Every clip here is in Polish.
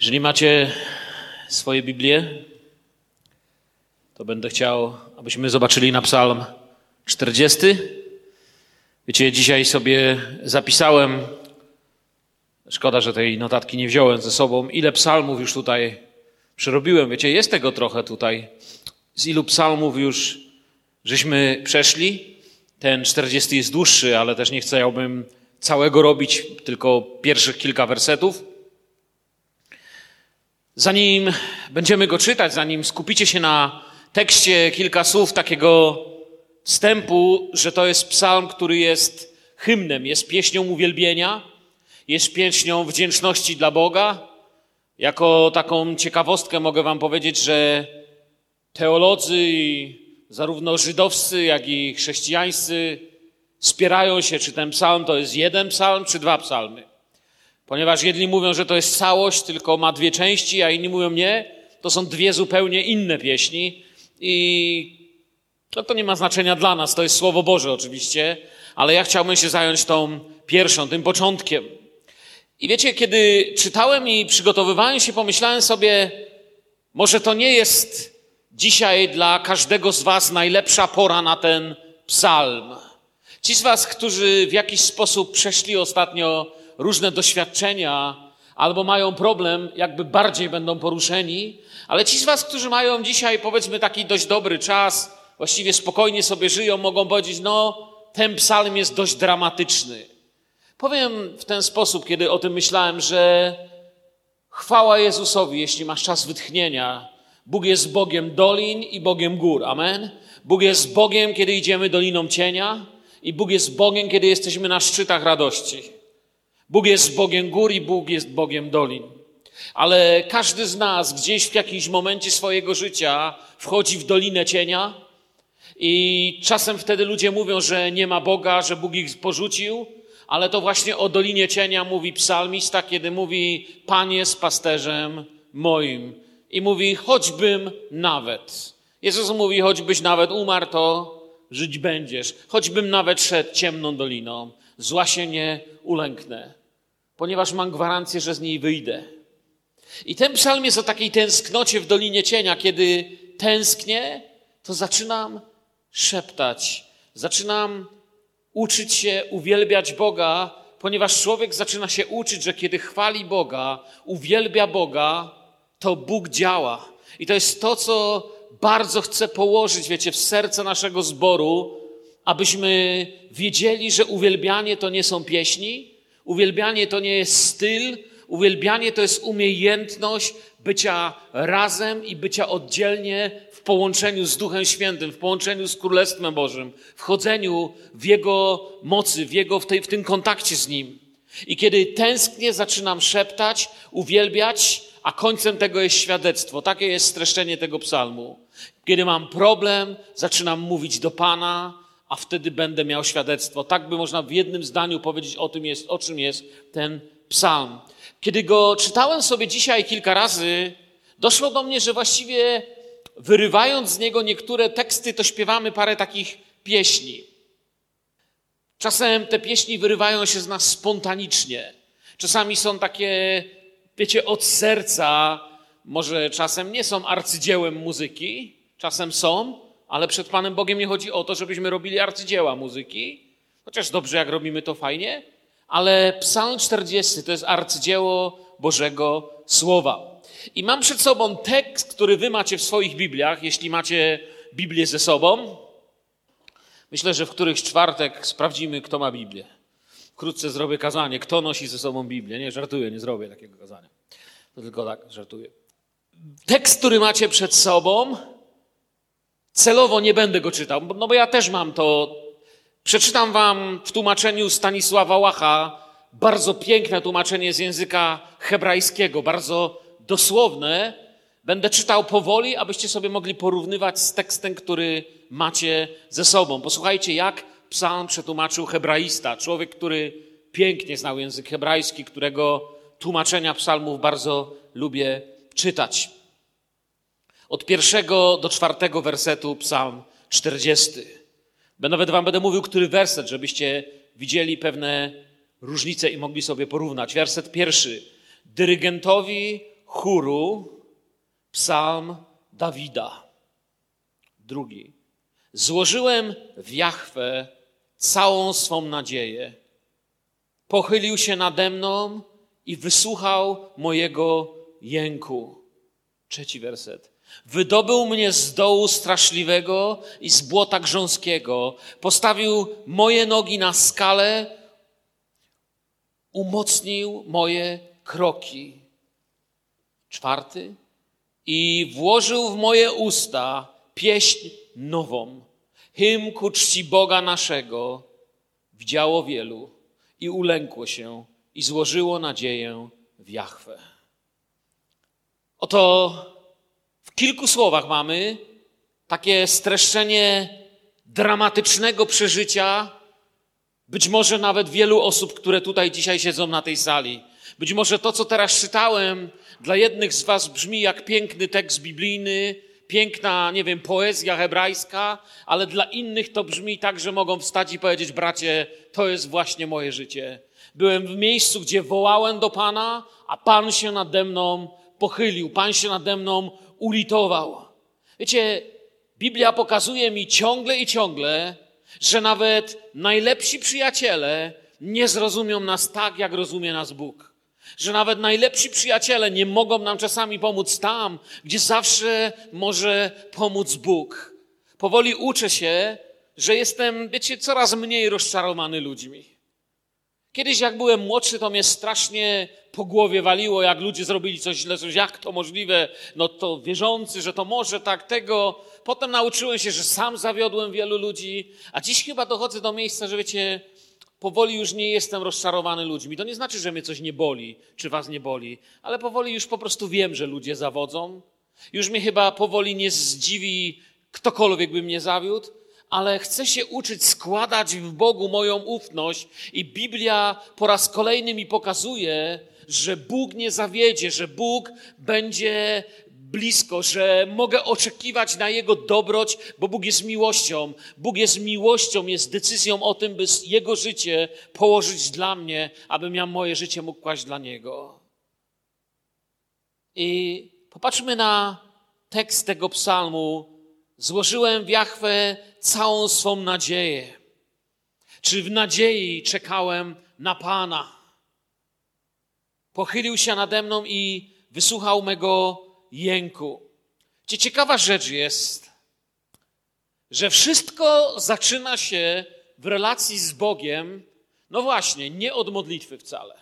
Jeżeli macie swoje Biblię, to będę chciał, abyśmy zobaczyli na Psalm 40. Wiecie, dzisiaj sobie zapisałem, szkoda, że tej notatki nie wziąłem ze sobą, ile psalmów już tutaj przerobiłem. Wiecie, jest tego trochę tutaj. Z ilu psalmów już żeśmy przeszli? Ten 40 jest dłuższy, ale też nie chciałbym całego robić, tylko pierwszych kilka wersetów. Zanim będziemy go czytać, zanim skupicie się na tekście, kilka słów takiego wstępu, że to jest psalm, który jest hymnem, jest pieśnią uwielbienia, jest pieśnią wdzięczności dla Boga. Jako taką ciekawostkę mogę Wam powiedzieć, że teolodzy, zarówno żydowscy, jak i chrześcijańscy, spierają się, czy ten psalm to jest jeden psalm, czy dwa psalmy. Ponieważ jedni mówią, że to jest całość, tylko ma dwie części, a inni mówią nie, to są dwie zupełnie inne pieśni i no to nie ma znaczenia dla nas, to jest Słowo Boże oczywiście, ale ja chciałbym się zająć tą pierwszą, tym początkiem. I wiecie, kiedy czytałem i przygotowywałem się, pomyślałem sobie, może to nie jest dzisiaj dla każdego z Was najlepsza pora na ten psalm. Ci z Was, którzy w jakiś sposób przeszli ostatnio różne doświadczenia, albo mają problem, jakby bardziej będą poruszeni, ale ci z Was, którzy mają dzisiaj, powiedzmy, taki dość dobry czas, właściwie spokojnie sobie żyją, mogą powiedzieć: No, ten psalm jest dość dramatyczny. Powiem w ten sposób, kiedy o tym myślałem, że chwała Jezusowi, jeśli masz czas wytchnienia. Bóg jest Bogiem dolin i Bogiem gór. Amen. Bóg jest Bogiem, kiedy idziemy doliną cienia, i Bóg jest Bogiem, kiedy jesteśmy na szczytach radości. Bóg jest Bogiem gór i Bóg jest Bogiem dolin. Ale każdy z nas gdzieś w jakimś momencie swojego życia wchodzi w dolinę cienia i czasem wtedy ludzie mówią, że nie ma Boga, że Bóg ich porzucił, ale to właśnie o dolinie cienia mówi psalmista, kiedy mówi: Panie jest pasterzem moim. I mówi: choćbym nawet. Jezus mówi: choćbyś nawet umarł, to żyć będziesz. Choćbym nawet szedł ciemną doliną, zła się nie ulęknę, ponieważ mam gwarancję, że z niej wyjdę. I ten psalm jest o takiej tęsknocie w Dolinie Cienia. Kiedy tęsknię, to zaczynam szeptać, zaczynam uczyć się uwielbiać Boga, ponieważ człowiek zaczyna się uczyć, że kiedy chwali Boga, uwielbia Boga, to Bóg działa. I to jest to, co bardzo chcę położyć, wiecie, w serce naszego zboru, abyśmy wiedzieli, że uwielbianie to nie są pieśni, uwielbianie to nie jest styl, uwielbianie to jest umiejętność bycia razem i bycia oddzielnie w połączeniu z Duchem Świętym, w połączeniu z Królestwem Bożym, w chodzeniu w Jego mocy, w, Jego, w, tej, w tym kontakcie z Nim. I kiedy tęsknię, zaczynam szeptać, uwielbiać, a końcem tego jest świadectwo. Takie jest streszczenie tego psalmu. Kiedy mam problem, zaczynam mówić do Pana, a wtedy będę miał świadectwo. Tak by można w jednym zdaniu powiedzieć o tym jest, o czym jest ten psalm. Kiedy go czytałem sobie dzisiaj kilka razy, doszło do mnie, że właściwie wyrywając z niego niektóre teksty, to śpiewamy parę takich pieśni. Czasem te pieśni wyrywają się z nas spontanicznie. Czasami są takie, wiecie, od serca. Może czasem nie są arcydziełem muzyki, czasem są, ale przed Panem Bogiem nie chodzi o to, żebyśmy robili arcydzieła muzyki, chociaż dobrze, jak robimy to fajnie, ale Psalm 40 to jest arcydzieło Bożego Słowa. I mam przed sobą tekst, który wy macie w swoich Bibliach, jeśli macie Biblię ze sobą. Myślę, że w któryś czwartek sprawdzimy, kto ma Biblię. Wkrótce zrobię kazanie, kto nosi ze sobą Biblię. Nie, żartuję, nie zrobię takiego kazania. To tylko tak, żartuję. Tekst, który macie przed sobą, celowo nie będę go czytał, no bo ja też mam to. Przeczytam wam w tłumaczeniu Stanisława Łacha bardzo piękne tłumaczenie z języka hebrajskiego, bardzo dosłowne. Będę czytał powoli, abyście sobie mogli porównywać z tekstem, który macie ze sobą. Posłuchajcie, jak psalm przetłumaczył hebraista, człowiek, który pięknie znał język hebrajski, którego tłumaczenia psalmów bardzo lubię czytać. Od pierwszego do czwartego wersetu psalm 40. Nawet wam będę mówił, który werset, żebyście widzieli pewne różnice i mogli sobie porównać. Werset pierwszy. Dyrygentowi chóru psalm Dawida. Drugi. Złożyłem w Jachwę całą swą nadzieję. Pochylił się nade mną i wysłuchał mojego jęku. Trzeci werset. Wydobył mnie z dołu straszliwego i z błota grząskiego. Postawił moje nogi na skalę, umocnił moje kroki. Czwarty. I włożył w moje usta pieśń nową, hymn ku czci Boga naszego. Widziało wielu i ulękło się i złożyło nadzieję w Jachwę. Oto kilku słowach mamy takie streszczenie dramatycznego przeżycia, być może nawet wielu osób, które tutaj dzisiaj siedzą na tej sali. Być może to, co teraz czytałem, dla jednych z Was brzmi jak piękny tekst biblijny, piękna, nie wiem, poezja hebrajska, ale dla innych to brzmi tak, że mogą wstać i powiedzieć: Bracie, to jest właśnie moje życie. Byłem w miejscu, gdzie wołałem do Pana, a Pan się nade mną pochylił, Pan się nade mną ulitował. Wiecie, Biblia pokazuje mi ciągle i ciągle, że nawet najlepsi przyjaciele nie zrozumią nas tak, jak rozumie nas Bóg. Że nawet najlepsi przyjaciele nie mogą nam czasami pomóc tam, gdzie zawsze może pomóc Bóg. Powoli uczę się, że jestem, wiecie, coraz mniej rozczarowany ludźmi. Kiedyś, jak byłem młodszy, to mnie strasznie po głowie waliło, jak ludzie zrobili coś źle, coś jak to możliwe, no to wierzący, że to może tak tego. Potem nauczyłem się, że sam zawiodłem wielu ludzi, a dziś chyba dochodzę do miejsca, że wiecie, powoli już nie jestem rozczarowany ludźmi. To nie znaczy, że mnie coś nie boli, czy was nie boli, ale powoli już po prostu wiem, że ludzie zawodzą. Już mnie chyba powoli nie zdziwi ktokolwiek by mnie zawiódł, ale chcę się uczyć składać w Bogu moją ufność i Biblia po raz kolejny mi pokazuje, że Bóg nie zawiedzie, że Bóg będzie blisko, że mogę oczekiwać na Jego dobroć, bo Bóg jest miłością. Bóg jest miłością, jest decyzją o tym, by Jego życie położyć dla mnie, abym ja moje życie mógł kłaść dla Niego. I popatrzmy na tekst tego psalmu. Złożyłem w Jachwę całą swą nadzieję. Czy w nadziei czekałem na Pana? Pochylił się nade mną i wysłuchał mego jęku. Gdzie ciekawa rzecz jest, że wszystko zaczyna się w relacji z Bogiem, no właśnie, nie od modlitwy wcale.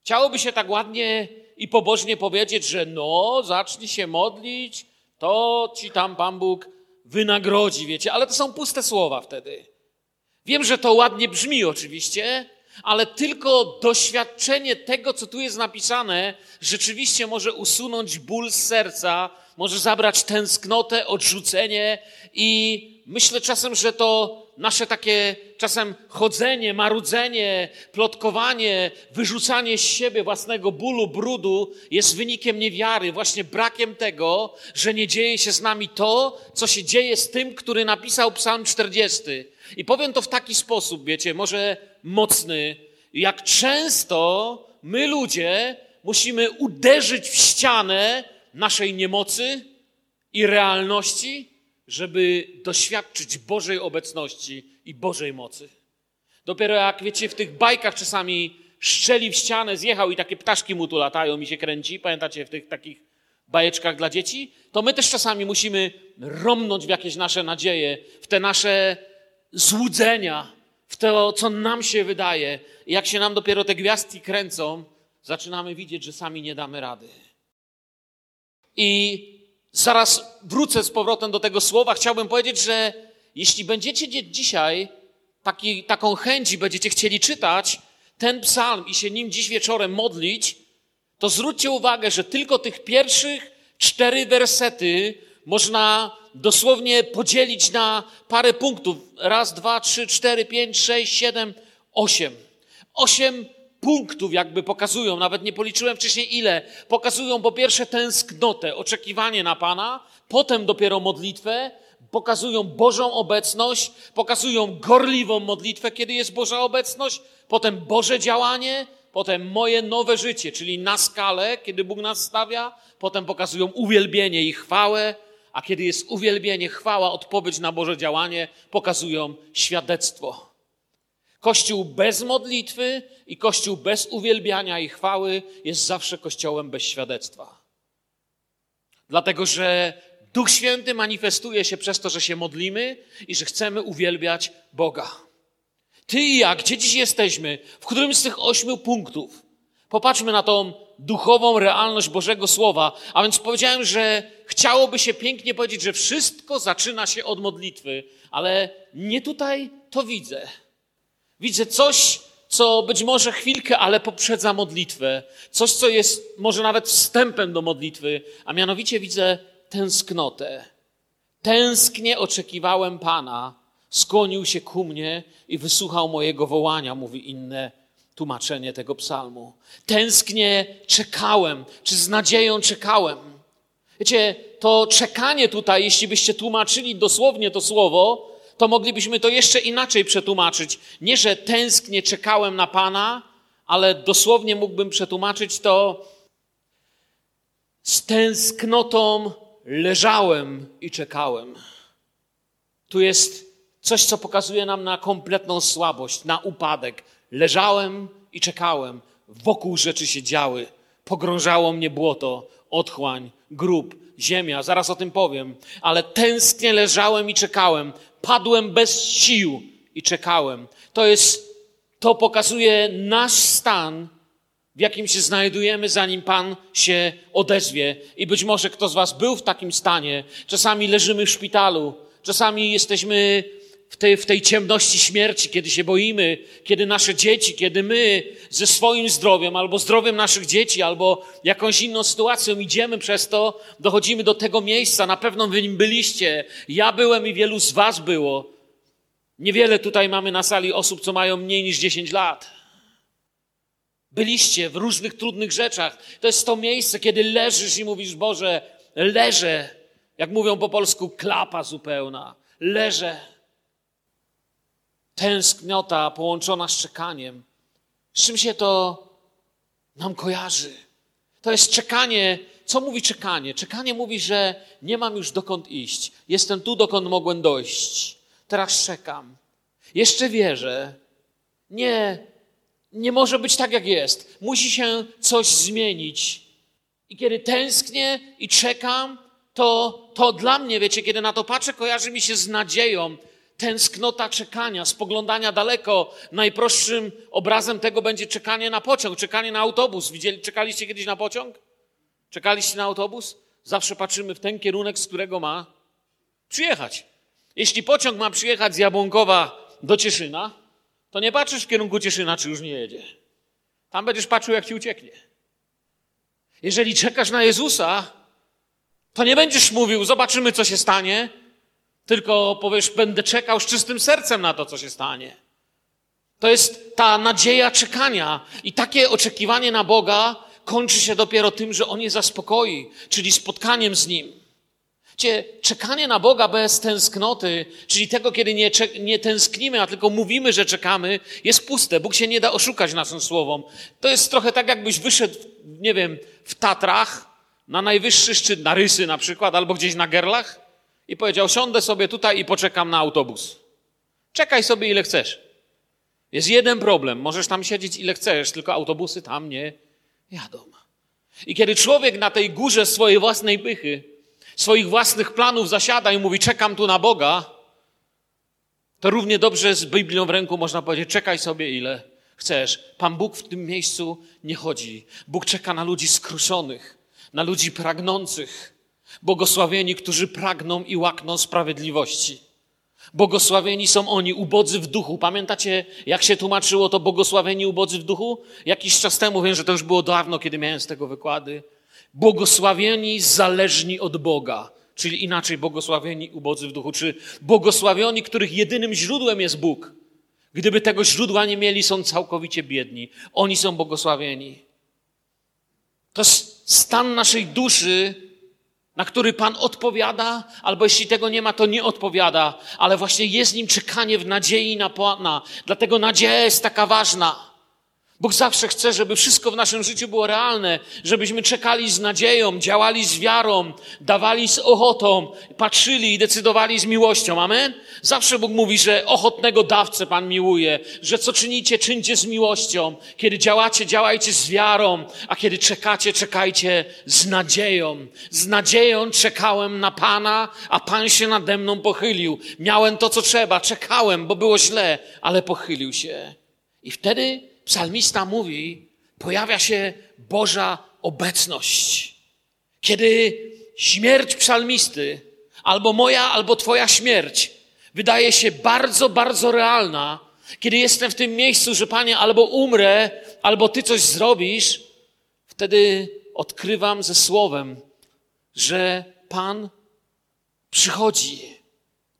Chciałoby się tak ładnie i pobożnie powiedzieć, że no, zacznij się modlić, to ci tam Pan Bóg wynagrodzi, wiecie, ale to są puste słowa wtedy. Wiem, że to ładnie brzmi oczywiście, ale tylko doświadczenie tego, co tu jest napisane, rzeczywiście może usunąć ból z serca, może zabrać tęsknotę, odrzucenie i myślę czasem, że to nasze takie czasem chodzenie, marudzenie, plotkowanie, wyrzucanie z siebie własnego bólu, brudu jest wynikiem niewiary, właśnie brakiem tego, że nie dzieje się z nami to, co się dzieje z tym, który napisał Psalm 40. I powiem to w taki sposób, wiecie, może mocny, jak często my ludzie musimy uderzyć w ścianę naszej niemocy i realności, żeby doświadczyć Bożej obecności i Bożej mocy. Dopiero jak, wiecie, w tych bajkach czasami szczeli w ścianę, zjechał i takie ptaszki mu tu latają i się kręci, pamiętacie w tych takich bajeczkach dla dzieci? To my też czasami musimy romnąć w jakieś nasze nadzieje, w te nasze złudzenia, w to, co nam się wydaje. I jak się nam dopiero te gwiazdki kręcą, zaczynamy widzieć, że sami nie damy rady. I zaraz wrócę z powrotem do tego słowa. Chciałbym powiedzieć, że jeśli będziecie dzisiaj taki, taką chęć i będziecie chcieli czytać ten psalm i się nim dziś wieczorem modlić, to zwróćcie uwagę, że tylko tych pierwszych cztery wersety można dosłownie podzielić na parę punktów. Raz, dwa, trzy, cztery, pięć, sześć, siedem, osiem. Osiem punktów jakby pokazują, nawet nie policzyłem wcześniej ile, pokazują po pierwsze tęsknotę, oczekiwanie na Pana, potem dopiero modlitwę, pokazują Bożą obecność, pokazują gorliwą modlitwę, kiedy jest Boża obecność, potem Boże działanie, potem moje nowe życie, czyli na skalę, kiedy Bóg nas stawia, potem pokazują uwielbienie i chwałę, a kiedy jest uwielbienie, chwała, odpowiedź na Boże działanie, pokazują świadectwo. Kościół bez modlitwy i kościół bez uwielbiania i chwały jest zawsze kościołem bez świadectwa. Dlatego, że Duch Święty manifestuje się przez to, że się modlimy i że chcemy uwielbiać Boga. Ty i ja, gdzie dziś jesteśmy, w którym z tych ośmiu punktów, popatrzmy na tą duchową realność Bożego Słowa. A więc powiedziałem, że chciałoby się pięknie powiedzieć, że wszystko zaczyna się od modlitwy, ale nie tutaj to widzę. Widzę coś, co być może chwilkę, ale poprzedza modlitwę. Coś, co jest może nawet wstępem do modlitwy, a mianowicie widzę tęsknotę. Tęsknie oczekiwałem Pana, skłonił się ku mnie i wysłuchał mojego wołania, mówi inne tłumaczenie tego psalmu. Tęsknie czekałem, czy z nadzieją czekałem. Wiecie, to czekanie tutaj, jeśli byście tłumaczyli dosłownie to słowo, to moglibyśmy to jeszcze inaczej przetłumaczyć. Nie, że tęsknie czekałem na Pana, ale dosłownie mógłbym przetłumaczyć to z tęsknotą leżałem i czekałem. Tu jest coś, co pokazuje nam na kompletną słabość, na upadek. Leżałem i czekałem. Wokół rzeczy się działy. Pogrążało mnie błoto, otchłań, grób, ziemia. Zaraz o tym powiem. Ale tęsknie leżałem i czekałem. Padłem bez sił i czekałem. To jest, to pokazuje nasz stan, w jakim się znajdujemy, zanim Pan się odezwie. I być może kto z Was był w takim stanie. Czasami leżymy w szpitalu, czasami jesteśmy w tej, w tej ciemności śmierci, kiedy się boimy, kiedy nasze dzieci, kiedy my ze swoim zdrowiem, albo zdrowiem naszych dzieci, albo jakąś inną sytuacją idziemy przez to, dochodzimy do tego miejsca. Na pewno wy nim byliście. Ja byłem i wielu z Was było. Niewiele tutaj mamy na sali osób, co mają mniej niż 10 lat. Byliście w różnych trudnych rzeczach. To jest to miejsce, kiedy leżysz i mówisz, Boże, leżę. Jak mówią po polsku, klapa zupełna. Leżę tęsknota połączona z czekaniem. Z czym się to nam kojarzy? To jest czekanie. Co mówi czekanie? Czekanie mówi, że nie mam już dokąd iść. Jestem tu, dokąd mogłem dojść. Teraz czekam. Jeszcze wierzę. Nie, nie może być tak, jak jest. Musi się coś zmienić. I kiedy tęsknię i czekam, to, to dla mnie, wiecie, kiedy na to patrzę, kojarzy mi się z nadzieją, tęsknota czekania, spoglądania daleko. Najprostszym obrazem tego będzie czekanie na pociąg, czekanie na autobus. Widzieli, czekaliście kiedyś na pociąg? Czekaliście na autobus? Zawsze patrzymy w ten kierunek, z którego ma przyjechać. Jeśli pociąg ma przyjechać z Jabłonkowa do Cieszyna, to nie patrzysz w kierunku Cieszyna, czy już nie jedzie. Tam będziesz patrzył, jak ci ucieknie. Jeżeli czekasz na Jezusa, to nie będziesz mówił, zobaczymy, co się stanie, tylko powiesz, będę czekał z czystym sercem na to, co się stanie. To jest ta nadzieja czekania i takie oczekiwanie na Boga kończy się dopiero tym, że On je zaspokoi, czyli spotkaniem z Nim. Cie, czekanie na Boga bez tęsknoty, czyli tego, kiedy nie, nie tęsknimy, a tylko mówimy, że czekamy, jest puste. Bóg się nie da oszukać naszym słowom. To jest trochę tak, jakbyś wyszedł, nie wiem, w Tatrach, na najwyższy szczyt, na Rysy na przykład, albo gdzieś na Gerlach i powiedział: Siądę sobie tutaj i poczekam na autobus. Czekaj sobie ile chcesz. Jest jeden problem. Możesz tam siedzieć ile chcesz, tylko autobusy tam nie jadą. I kiedy człowiek na tej górze swojej własnej pychy, swoich własnych planów zasiada i mówi: Czekam tu na Boga, to równie dobrze z Biblią w ręku można powiedzieć: Czekaj sobie ile chcesz. Pan Bóg w tym miejscu nie chodzi. Bóg czeka na ludzi skruszonych, na ludzi pragnących, Błogosławieni, którzy pragną i łakną sprawiedliwości. Błogosławieni są oni, ubodzy w duchu. Pamiętacie, jak się tłumaczyło to błogosławieni, ubodzy w duchu? Jakiś czas temu, wiem, że to już było dawno, kiedy miałem z tego wykłady. Błogosławieni, zależni od Boga. Czyli inaczej, błogosławieni, ubodzy w duchu. Czy błogosławioni, których jedynym źródłem jest Bóg. Gdyby tego źródła nie mieli, są całkowicie biedni. Oni są błogosławieni. To stan naszej duszy, na który Pan odpowiada, albo jeśli tego nie ma, to nie odpowiada, ale właśnie jest nim czekanie w nadziei na Pana. Dlatego nadzieja jest taka ważna, Bóg zawsze chce, żeby wszystko w naszym życiu było realne, żebyśmy czekali z nadzieją, działali z wiarą, dawali z ochotą, patrzyli i decydowali z miłością. Amen? Zawsze Bóg mówi, że ochotnego dawcę Pan miłuje, że co czynicie, czyńcie z miłością. Kiedy działacie, działajcie z wiarą, a kiedy czekacie, czekajcie z nadzieją. Z nadzieją czekałem na Pana, a Pan się nade mną pochylił. Miałem to, co trzeba, czekałem, bo było źle, ale pochylił się. I wtedy psalmista mówi, pojawia się Boża obecność. Kiedy śmierć psalmisty, albo moja, albo Twoja śmierć, wydaje się bardzo, bardzo realna, kiedy jestem w tym miejscu, że Panie, albo umrę, albo Ty coś zrobisz, wtedy odkrywam ze słowem, że Pan przychodzi.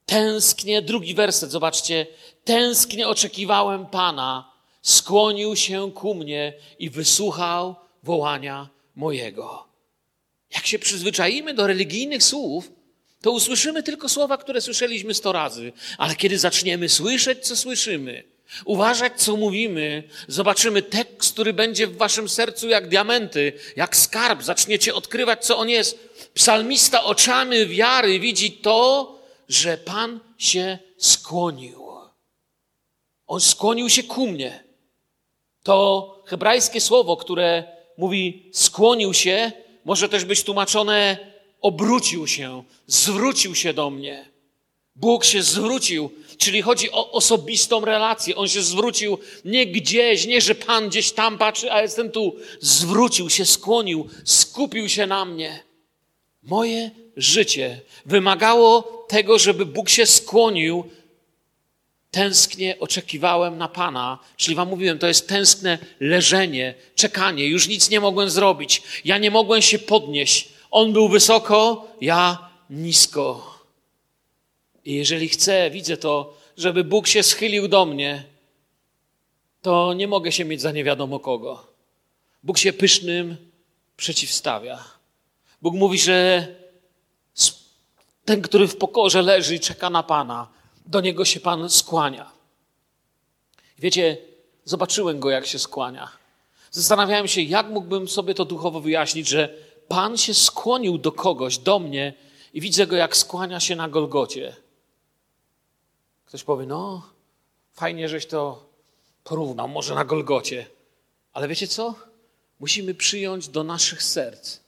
Tęsknię, drugi werset, zobaczcie. Tęsknię, oczekiwałem Pana skłonił się ku mnie i wysłuchał wołania mojego. Jak się przyzwyczaimy do religijnych słów, to usłyszymy tylko słowa, które słyszeliśmy sto razy, ale kiedy zaczniemy słyszeć, co słyszymy, uważać, co mówimy, zobaczymy tekst, który będzie w waszym sercu jak diamenty, jak skarb, zaczniecie odkrywać, co on jest. Psalmista oczami wiary widzi to, że Pan się skłonił. On skłonił się ku mnie. To hebrajskie słowo, które mówi skłonił się, może też być tłumaczone obrócił się, zwrócił się do mnie. Bóg się zwrócił, czyli chodzi o osobistą relację. On się zwrócił nie gdzieś, nie że Pan gdzieś tam patrzy, a jestem tu. Zwrócił się, skłonił, skupił się na mnie. Moje życie wymagało tego, żeby Bóg się skłonił tęsknie oczekiwałem na Pana, czyli Wam mówiłem, to jest tęskne leżenie, czekanie. Już nic nie mogłem zrobić. Ja nie mogłem się podnieść. On był wysoko, ja nisko. I jeżeli chcę, widzę to, żeby Bóg się schylił do mnie, to nie mogę się mieć za nie wiadomo kogo. Bóg się pysznym przeciwstawia. Bóg mówi, że ten, który w pokorze leży i czeka na Pana, do niego się Pan skłania. Wiecie, zobaczyłem go, jak się skłania. Zastanawiałem się, jak mógłbym sobie to duchowo wyjaśnić, że Pan się skłonił do kogoś, do mnie i widzę go, jak skłania się na Golgocie. Ktoś powie, no, fajnie, żeś to porównał, może na Golgocie. Ale wiecie co? Musimy przyjąć do naszych serc,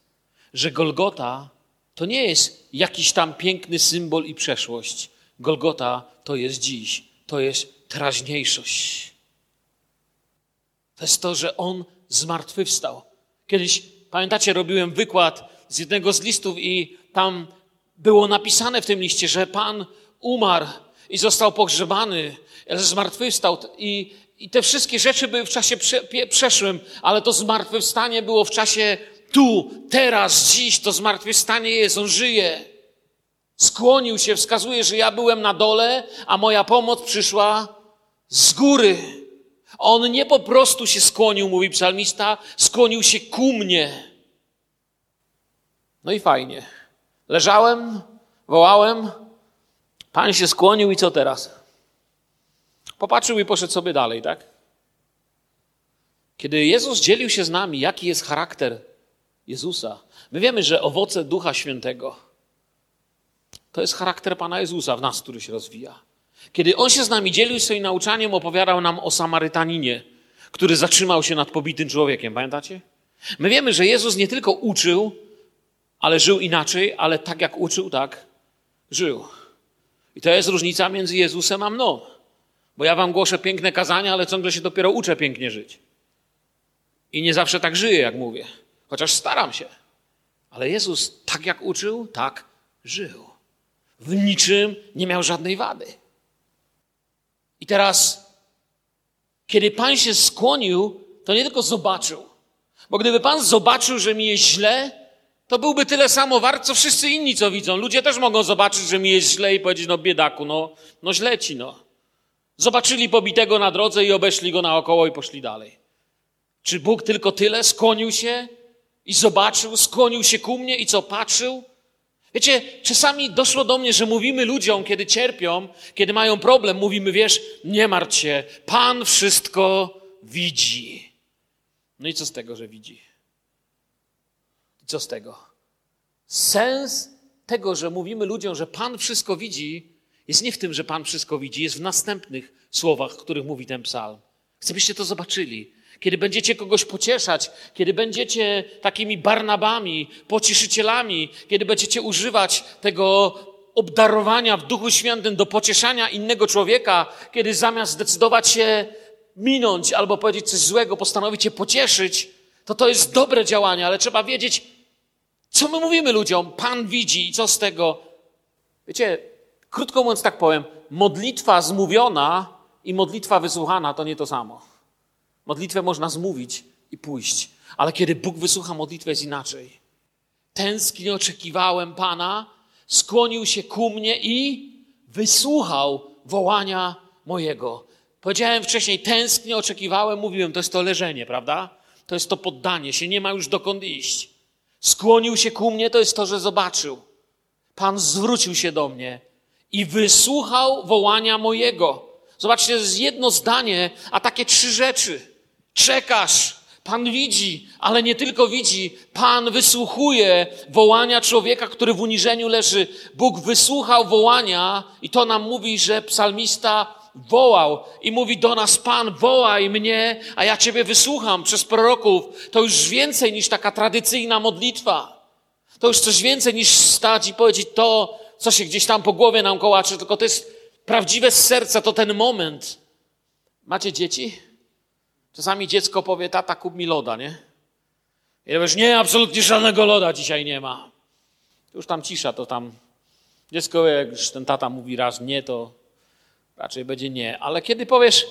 że Golgota to nie jest jakiś tam piękny symbol i przeszłość. Golgota to jest dziś, to jest teraźniejszość. To jest to, że On zmartwychwstał. Kiedyś, pamiętacie, robiłem wykład z jednego z listów i tam było napisane w tym liście, że Pan umarł i został pogrzebany, zmartwychwstał i, i te wszystkie rzeczy były w czasie prze, przeszłym, ale to zmartwychwstanie było w czasie tu, teraz, dziś, to zmartwychwstanie jest, On żyje. Skłonił się, wskazuje, że ja byłem na dole, a moja pomoc przyszła z góry. On nie po prostu się skłonił, mówi psalmista, skłonił się ku mnie. No i fajnie. Leżałem, wołałem, Pan się skłonił i co teraz? Popatrzył i poszedł sobie dalej, tak? Kiedy Jezus dzielił się z nami, jaki jest charakter Jezusa, my wiemy, że owoce Ducha Świętego to jest charakter Pana Jezusa w nas, który się rozwija. Kiedy On się z nami dzielił swoim nauczaniem, opowiadał nam o Samarytaninie, który zatrzymał się nad pobitym człowiekiem. Pamiętacie? My wiemy, że Jezus nie tylko uczył, ale żył inaczej, ale tak jak uczył, tak żył. I to jest różnica między Jezusem a mną. Bo ja wam głoszę piękne kazania, ale ciągle się dopiero uczę pięknie żyć. I nie zawsze tak żyję, jak mówię. Chociaż staram się. Ale Jezus tak jak uczył, tak żył w niczym nie miał żadnej wady. I teraz, kiedy Pan się skłonił, to nie tylko zobaczył. Bo gdyby Pan zobaczył, że mi jest źle, to byłby tyle samo wart, co wszyscy inni, co widzą. Ludzie też mogą zobaczyć, że mi jest źle i powiedzieć, no biedaku, no, no źle ci, no. Zobaczyli pobitego na drodze i obeszli go naokoło i poszli dalej. Czy Bóg tylko tyle skłonił się i zobaczył, skłonił się ku mnie i co patrzył? Wiecie, czasami doszło do mnie, że mówimy ludziom, kiedy cierpią, kiedy mają problem, mówimy, wiesz, nie martw się, Pan wszystko widzi. No i co z tego, że widzi? Co z tego? Sens tego, że mówimy ludziom, że Pan wszystko widzi, jest nie w tym, że Pan wszystko widzi, jest w następnych słowach, których mówi ten psalm. Chcę, byście to zobaczyli. Kiedy będziecie kogoś pocieszać, kiedy będziecie takimi Barnabami, pocieszycielami, kiedy będziecie używać tego obdarowania w Duchu Świętym do pocieszania innego człowieka, kiedy zamiast zdecydować się minąć albo powiedzieć coś złego, postanowicie pocieszyć, to to jest dobre działanie, ale trzeba wiedzieć, co my mówimy ludziom. Pan widzi i co z tego. Wiecie, krótko mówiąc tak powiem, modlitwa zmówiona i modlitwa wysłuchana to nie to samo. Modlitwę można zmówić i pójść, ale kiedy Bóg wysłucha modlitwę jest inaczej. Tęsknie oczekiwałem Pana, skłonił się ku mnie i wysłuchał wołania mojego. Powiedziałem wcześniej, tęsknie oczekiwałem, mówiłem, to jest to leżenie, prawda? To jest to poddanie się, nie ma już dokąd iść. Skłonił się ku mnie, to jest to, że zobaczył. Pan zwrócił się do mnie i wysłuchał wołania mojego. Zobaczcie, to jest jedno zdanie, a takie trzy rzeczy. Czekasz, Pan widzi, ale nie tylko widzi, Pan wysłuchuje wołania człowieka, który w uniżeniu leży. Bóg wysłuchał wołania i to nam mówi, że psalmista wołał i mówi do nas, Pan, wołaj mnie, a ja Ciebie wysłucham przez proroków. To już więcej niż taka tradycyjna modlitwa. To już coś więcej niż stać i powiedzieć to, co się gdzieś tam po głowie nam kołaczy, tylko to jest prawdziwe z serca, to ten moment. Macie dzieci? Czasami dziecko powie, tata, kup mi loda, nie? I ja wiesz, nie, absolutnie żadnego loda dzisiaj nie ma. Już tam cisza, to tam dziecko, jak już ten tata mówi raz nie, to raczej będzie nie. Ale kiedy powiesz,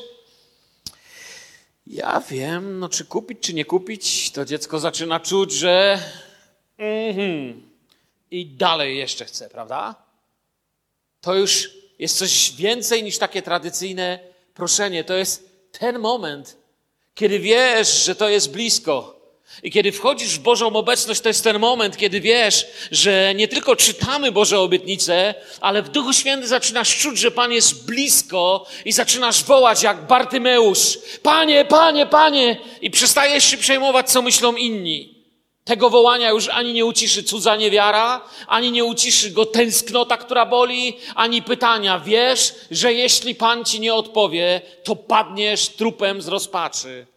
ja wiem, no czy kupić, czy nie kupić, to dziecko zaczyna czuć, że mhm, i dalej jeszcze chce, prawda? To już jest coś więcej niż takie tradycyjne proszenie. To jest ten moment, kiedy wiesz, że to jest blisko. I kiedy wchodzisz w Bożą obecność, to jest ten moment, kiedy wiesz, że nie tylko czytamy Boże obietnice, ale w Duchu Świętym zaczynasz czuć, że Pan jest blisko i zaczynasz wołać jak Bartymeusz. Panie, Panie, Panie! I przestajesz się przejmować, co myślą inni. Tego wołania już ani nie uciszy cudza niewiara, ani nie uciszy go tęsknota, która boli, ani pytania. Wiesz, że jeśli Pan ci nie odpowie, to padniesz trupem z rozpaczy.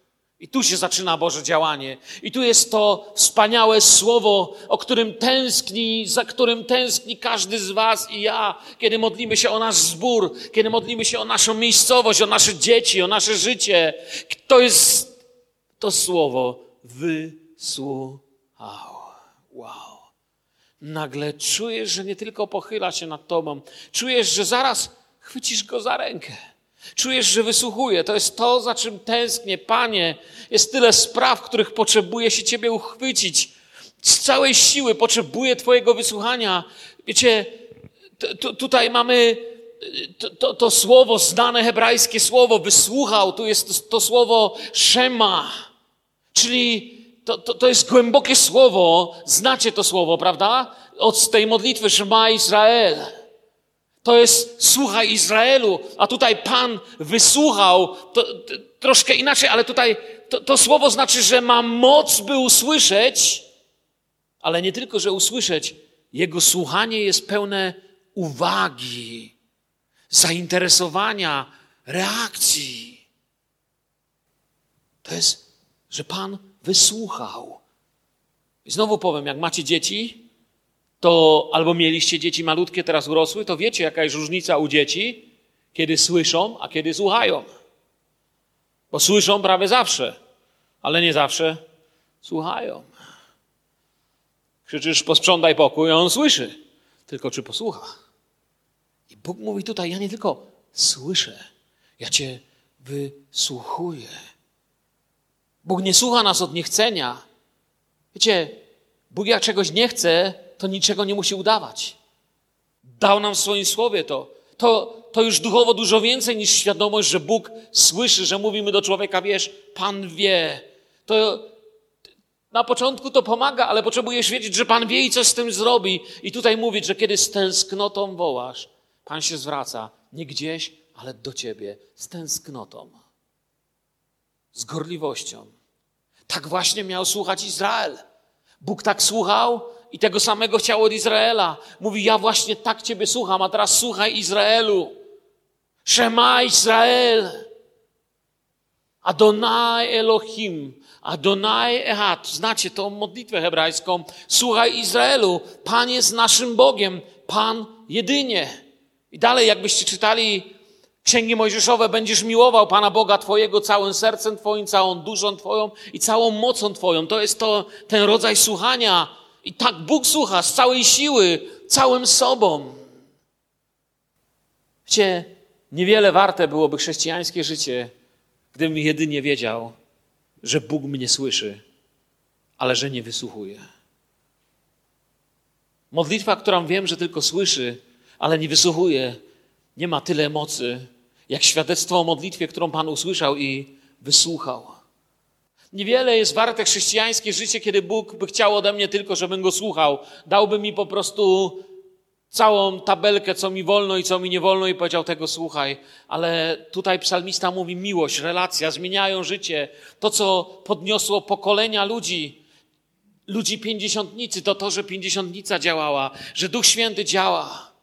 I tu się zaczyna Boże działanie. I tu jest to wspaniałe słowo, o którym tęskni, za którym tęskni każdy z Was i ja, kiedy modlimy się o nasz zbór, kiedy modlimy się o naszą miejscowość, o nasze dzieci, o nasze życie. To jest to słowo wysłuchał. Wow. Nagle czujesz, że nie tylko pochyla się nad Tobą, czujesz, że zaraz chwycisz go za rękę. Czujesz, że wysłuchuje. To jest to, za czym tęsknię. Panie, jest tyle spraw, których potrzebuję się Ciebie uchwycić. Z całej siły potrzebuję Twojego wysłuchania. Wiecie, tutaj mamy to, to, to, słowo, znane hebrajskie słowo, wysłuchał. Tu jest to, to słowo szema, czyli to, to, to jest głębokie słowo. Znacie to słowo, prawda? Od tej modlitwy Szema Izrael. To jest słuchaj Izraelu, a tutaj Pan wysłuchał. To, to troszkę inaczej, ale tutaj to, to słowo znaczy, że ma moc, by usłyszeć, ale nie tylko, że usłyszeć, jego słuchanie jest pełne uwagi, zainteresowania, reakcji. To jest, że Pan wysłuchał. I znowu powiem, jak macie dzieci, to albo mieliście dzieci malutkie, teraz urosły, to wiecie, jaka jest różnica u dzieci, kiedy słyszą, a kiedy słuchają. Bo słyszą prawie zawsze, ale nie zawsze słuchają. Krzyczysz, posprzątaj pokój, a on słyszy. Tylko czy posłucha? I Bóg mówi tutaj, ja nie tylko słyszę, ja cię wysłuchuję. Bóg nie słucha nas od niechcenia. Wiecie, Bóg jak czegoś nie chce, to niczego nie musi udawać. Dał nam w swoim słowie to. To, to już duchowo dużo więcej niż świadomość, że Bóg słyszy, że mówimy do człowieka, wiesz, Pan wie. To na początku to pomaga, ale potrzebujesz wiedzieć, że Pan wie i coś z tym zrobi. I tutaj mówić, że kiedy z tęsknotą wołasz, Pan się zwraca nie gdzieś, ale do ciebie, z tęsknotą, z gorliwością. Tak właśnie miał słuchać Izrael. Bóg tak słuchał i tego samego chciał od Izraela. Mówi, ja właśnie tak Ciebie słucham, a teraz słuchaj Izraelu. Shema Izrael. Adonai Elohim. Adonai Ehad. Znacie tą modlitwę hebrajską. Słuchaj Izraelu. Pan jest naszym Bogiem. Pan jedynie. I dalej, jakbyście czytali Księgi Mojżeszowe, będziesz miłował Pana Boga Twojego całym sercem Twoim, całą duszą Twoją i całą mocą Twoją. To jest to, ten rodzaj słuchania. I tak Bóg słucha z całej siły, całym sobą. Wiecie, niewiele warte byłoby chrześcijańskie życie, gdybym jedynie wiedział, że Bóg mnie słyszy, ale że nie wysłuchuje. Modlitwa, którą wiem, że tylko słyszy, ale nie wysłuchuje, nie ma tyle mocy, jak świadectwo o modlitwie, którą Pan usłyszał i wysłuchał. Niewiele jest warte chrześcijańskie życie, kiedy Bóg by chciał ode mnie tylko, żebym go słuchał. Dałby mi po prostu całą tabelkę, co mi wolno i co mi nie wolno, i powiedział tego słuchaj. Ale tutaj psalmista mówi: miłość, relacja zmieniają życie. To, co podniosło pokolenia ludzi, ludzi pięćdziesiątnicy, to to, że pięćdziesiątnica działała, że Duch Święty działa.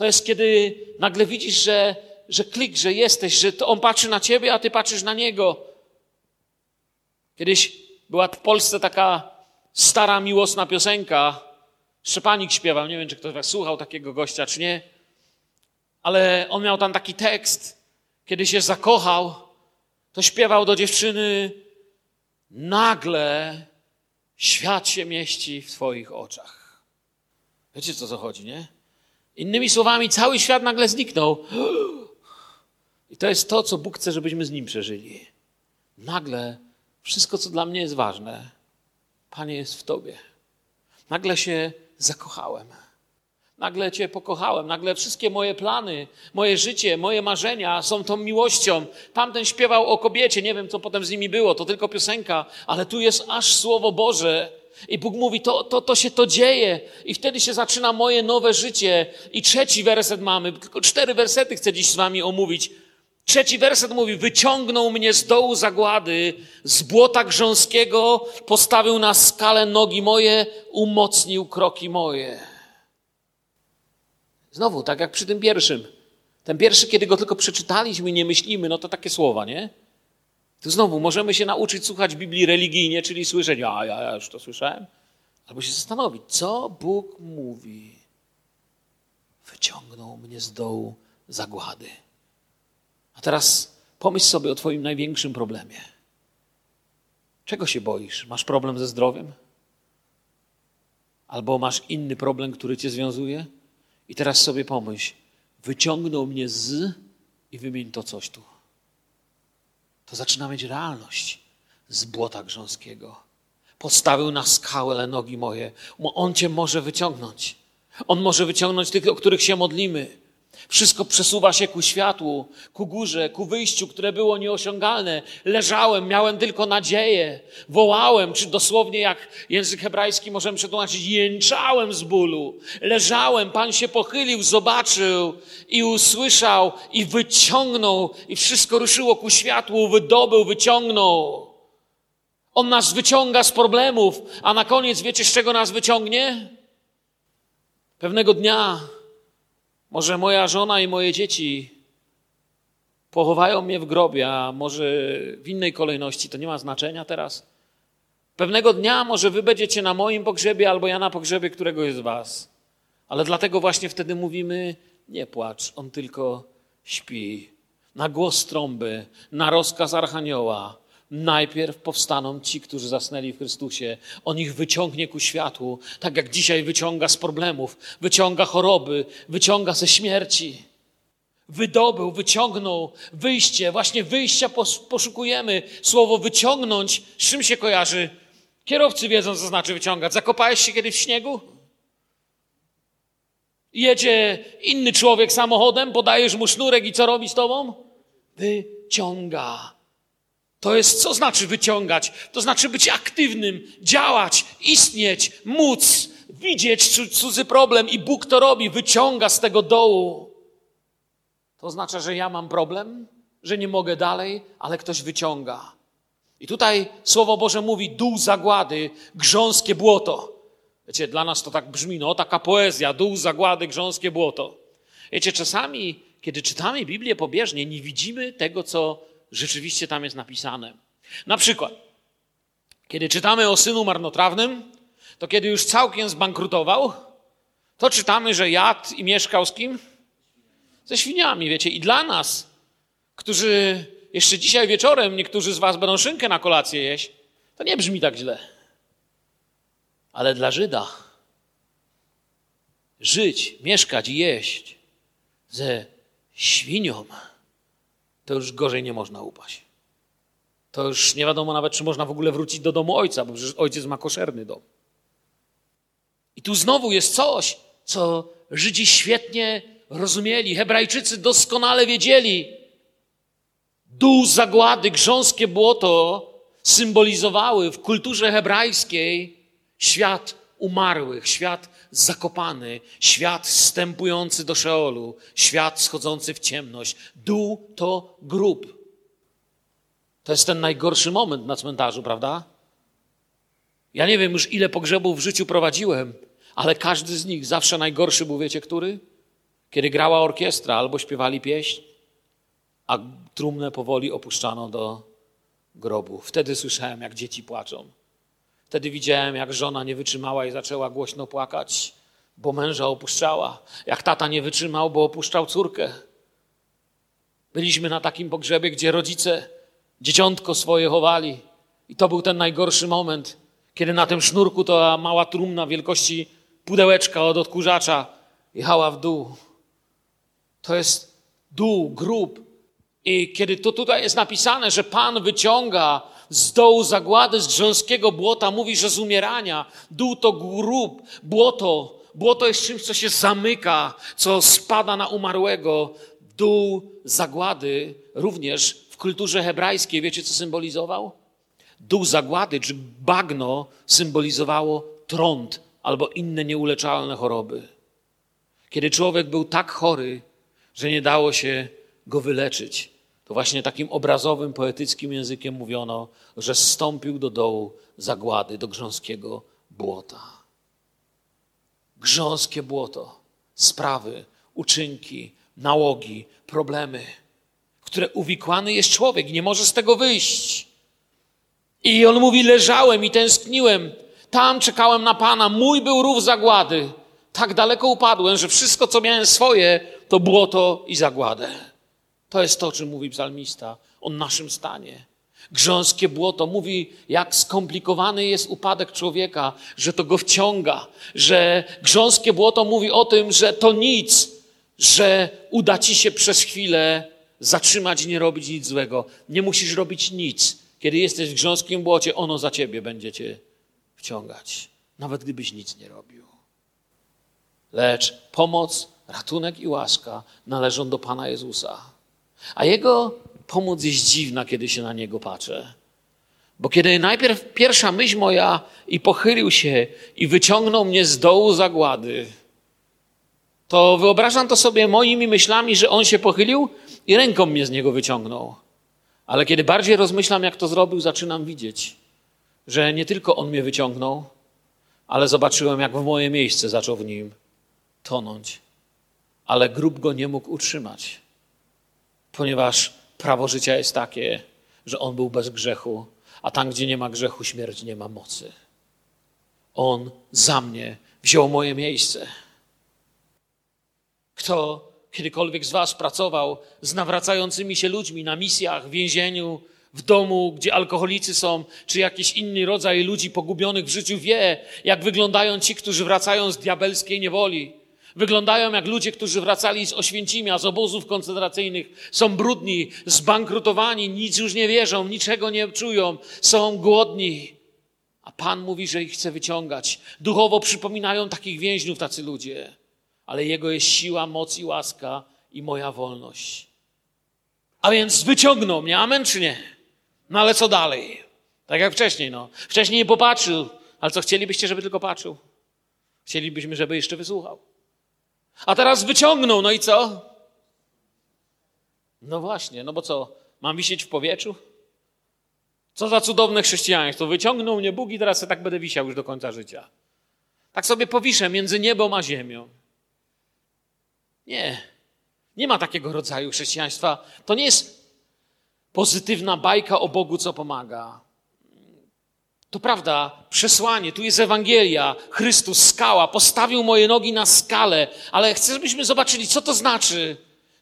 To jest kiedy nagle widzisz, że, że klik, że jesteś, że on patrzy na ciebie, a ty patrzysz na niego. Kiedyś była w Polsce taka stara, miłosna piosenka. Szczepanik śpiewał, nie wiem, czy ktoś słuchał takiego gościa, czy nie. Ale on miał tam taki tekst. Kiedy się zakochał, to śpiewał do dziewczyny nagle świat się mieści w twoich oczach. Wiecie, co to chodzi, nie? Innymi słowami, cały świat nagle zniknął. I to jest to, co Bóg chce, żebyśmy z Nim przeżyli. Nagle wszystko, co dla mnie jest ważne, Panie, jest w Tobie. Nagle się zakochałem. Nagle Cię pokochałem. Nagle wszystkie moje plany, moje życie, moje marzenia są tą miłością. Tamten śpiewał o kobiecie. Nie wiem, co potem z nimi było. To tylko piosenka, ale tu jest aż Słowo Boże i Bóg mówi, to, to, to się to dzieje. I wtedy się zaczyna moje nowe życie. I trzeci werset mamy, tylko cztery wersety chcę dziś z wami omówić. Trzeci werset mówi, wyciągnął mnie z dołu zagłady, z błota grząskiego, postawił na skalę nogi moje, umocnił kroki moje. Znowu, tak jak przy tym pierwszym. Ten pierwszy, kiedy go tylko przeczytaliśmy i nie myślimy, no to takie słowa, nie? To znowu możemy się nauczyć słuchać Biblii religijnie, czyli słyszeć, a ja, ja już to słyszałem, albo się zastanowić, co Bóg mówi. Wyciągnął mnie z dołu zagłady. A teraz pomyśl sobie o Twoim największym problemie. Czego się boisz? Masz problem ze zdrowiem? Albo masz inny problem, który Cię związuje? I teraz sobie pomyśl, wyciągnął mnie z i wymień to coś tu to zaczyna mieć realność z błota grząskiego. Postawił na skałę nogi moje. On cię może wyciągnąć. On może wyciągnąć tych, o których się modlimy. Wszystko przesuwa się ku światłu, ku górze, ku wyjściu, które było nieosiągalne. Leżałem, miałem tylko nadzieję. Wołałem, czy dosłownie jak język hebrajski możemy przetłumaczyć, jęczałem z bólu. Leżałem, Pan się pochylił, zobaczył i usłyszał i wyciągnął i wszystko ruszyło ku światłu, wydobył, wyciągnął. On nas wyciąga z problemów, a na koniec wiecie, z czego nas wyciągnie? Pewnego dnia może moja żona i moje dzieci pochowają mnie w grobie, a może w innej kolejności, to nie ma znaczenia teraz. Pewnego dnia może wy będziecie na moim pogrzebie albo ja na pogrzebie któregoś z was. Ale dlatego właśnie wtedy mówimy, nie płacz, on tylko śpi. Na głos trąby, na rozkaz Archanioła, Najpierw powstaną ci, którzy zasnęli w Chrystusie. On ich wyciągnie ku światłu, tak jak dzisiaj wyciąga z problemów, wyciąga choroby, wyciąga ze śmierci. Wydobył, wyciągnął wyjście, właśnie wyjścia poszukujemy. Słowo wyciągnąć, z czym się kojarzy? Kierowcy wiedzą, co znaczy wyciągać. Zakopałeś się kiedyś w śniegu? Jedzie inny człowiek samochodem, podajesz mu sznurek i co robi z tobą? Wyciąga. To jest, co znaczy wyciągać? To znaczy być aktywnym, działać, istnieć, móc, widzieć cudzy problem i Bóg to robi, wyciąga z tego dołu. To oznacza, że ja mam problem, że nie mogę dalej, ale ktoś wyciąga. I tutaj Słowo Boże mówi dół zagłady, grząskie błoto. Wiecie, dla nas to tak brzmi, no taka poezja, dół zagłady, grząskie błoto. Wiecie, czasami, kiedy czytamy Biblię pobieżnie, nie widzimy tego, co rzeczywiście tam jest napisane. Na przykład, kiedy czytamy o synu marnotrawnym, to kiedy już całkiem zbankrutował, to czytamy, że jadł i mieszkał z kim? Ze świniami, wiecie. I dla nas, którzy jeszcze dzisiaj wieczorem, niektórzy z was będą szynkę na kolację jeść, to nie brzmi tak źle. Ale dla Żyda żyć, mieszkać i jeść ze świnią, to już gorzej nie można upaść. To już nie wiadomo nawet, czy można w ogóle wrócić do domu ojca, bo przecież ojciec ma koszerny dom. I tu znowu jest coś, co Żydzi świetnie rozumieli, Hebrajczycy doskonale wiedzieli. Dół zagłady, grząskie błoto symbolizowały w kulturze hebrajskiej świat umarłych, świat zakopany, świat wstępujący do Szeolu, świat schodzący w ciemność. Dół to grób. To jest ten najgorszy moment na cmentarzu, prawda? Ja nie wiem już ile pogrzebów w życiu prowadziłem, ale każdy z nich zawsze najgorszy był, wiecie który? Kiedy grała orkiestra albo śpiewali pieśń, a trumnę powoli opuszczano do grobu. Wtedy słyszałem, jak dzieci płaczą. Wtedy widziałem, jak żona nie wytrzymała i zaczęła głośno płakać, bo męża opuszczała. Jak tata nie wytrzymał, bo opuszczał córkę. Byliśmy na takim pogrzebie, gdzie rodzice dzieciątko swoje chowali. I to był ten najgorszy moment, kiedy na tym sznurku ta mała trumna wielkości pudełeczka od odkurzacza jechała w dół. To jest dół, grób. I kiedy to tutaj jest napisane, że Pan wyciąga z dołu zagłady, z grząskiego błota, mówi, że z umierania. Dół to grób, błoto. Błoto jest czymś, co się zamyka, co spada na umarłego. Dół zagłady również w kulturze hebrajskiej, wiecie co symbolizował? Dół zagłady czy bagno symbolizowało trąd albo inne nieuleczalne choroby. Kiedy człowiek był tak chory, że nie dało się go wyleczyć, to właśnie takim obrazowym, poetyckim językiem mówiono, że zstąpił do dołu zagłady, do grząskiego błota. Grząskie błoto, sprawy, uczynki, nałogi, problemy, które uwikłany jest człowiek, nie może z tego wyjść. I on mówi: Leżałem i tęskniłem, tam czekałem na Pana, mój był rów zagłady. Tak daleko upadłem, że wszystko, co miałem swoje, to błoto i zagładę. To jest to, o czym mówi psalmista, o naszym stanie. Grząskie błoto mówi, jak skomplikowany jest upadek człowieka, że to go wciąga, że grząskie błoto mówi o tym, że to nic, że uda ci się przez chwilę zatrzymać i nie robić nic złego. Nie musisz robić nic. Kiedy jesteś w grząskim błocie, ono za ciebie będzie cię wciągać, nawet gdybyś nic nie robił. Lecz pomoc, ratunek i łaska należą do Pana Jezusa. A Jego pomoc jest dziwna, kiedy się na Niego patrzę. Bo kiedy najpierw pierwsza myśl moja i pochylił się i wyciągnął mnie z dołu zagłady, to wyobrażam to sobie moimi myślami, że On się pochylił i ręką mnie z niego wyciągnął. Ale kiedy bardziej rozmyślam, jak to zrobił, zaczynam widzieć, że nie tylko On mnie wyciągnął, ale zobaczyłem, jak w moje miejsce zaczął w nim tonąć. Ale grób go nie mógł utrzymać, ponieważ prawo życia jest takie, że On był bez grzechu, a tam, gdzie nie ma grzechu, śmierć nie ma mocy. On za mnie wziął moje miejsce. Kto kiedykolwiek z Was pracował z nawracającymi się ludźmi na misjach, w więzieniu, w domu, gdzie alkoholicy są, czy jakiś inny rodzaj ludzi pogubionych w życiu, wie, jak wyglądają ci, którzy wracają z diabelskiej niewoli. Wyglądają jak ludzie, którzy wracali z Oświęcimia, z obozów koncentracyjnych. Są brudni, zbankrutowani, nic już nie wierzą, niczego nie czują, są głodni. A Pan mówi, że ich chce wyciągać. Duchowo przypominają takich więźniów tacy ludzie. Ale Jego jest siła, moc i łaska i moja wolność. A więc wyciągnął mnie, amen czy nie? No ale co dalej? Tak jak wcześniej, no. Wcześniej nie popatrzył, ale co chcielibyście, żeby tylko patrzył? Chcielibyśmy, żeby jeszcze wysłuchał. A teraz wyciągnął, no i co? No właśnie, no bo co? Mam wisieć w powietrzu? Co za cudowne chrześcijaństwo. Wyciągnął mnie Bóg i teraz ja tak będę wisiał już do końca życia. Tak sobie powiszę między niebą a ziemią. Nie. Nie ma takiego rodzaju chrześcijaństwa. To nie jest pozytywna bajka o Bogu, co pomaga. To prawda, przesłanie, tu jest Ewangelia, Chrystus, skała, postawił moje nogi na skalę, ale chcę, żebyśmy zobaczyli, co to znaczy.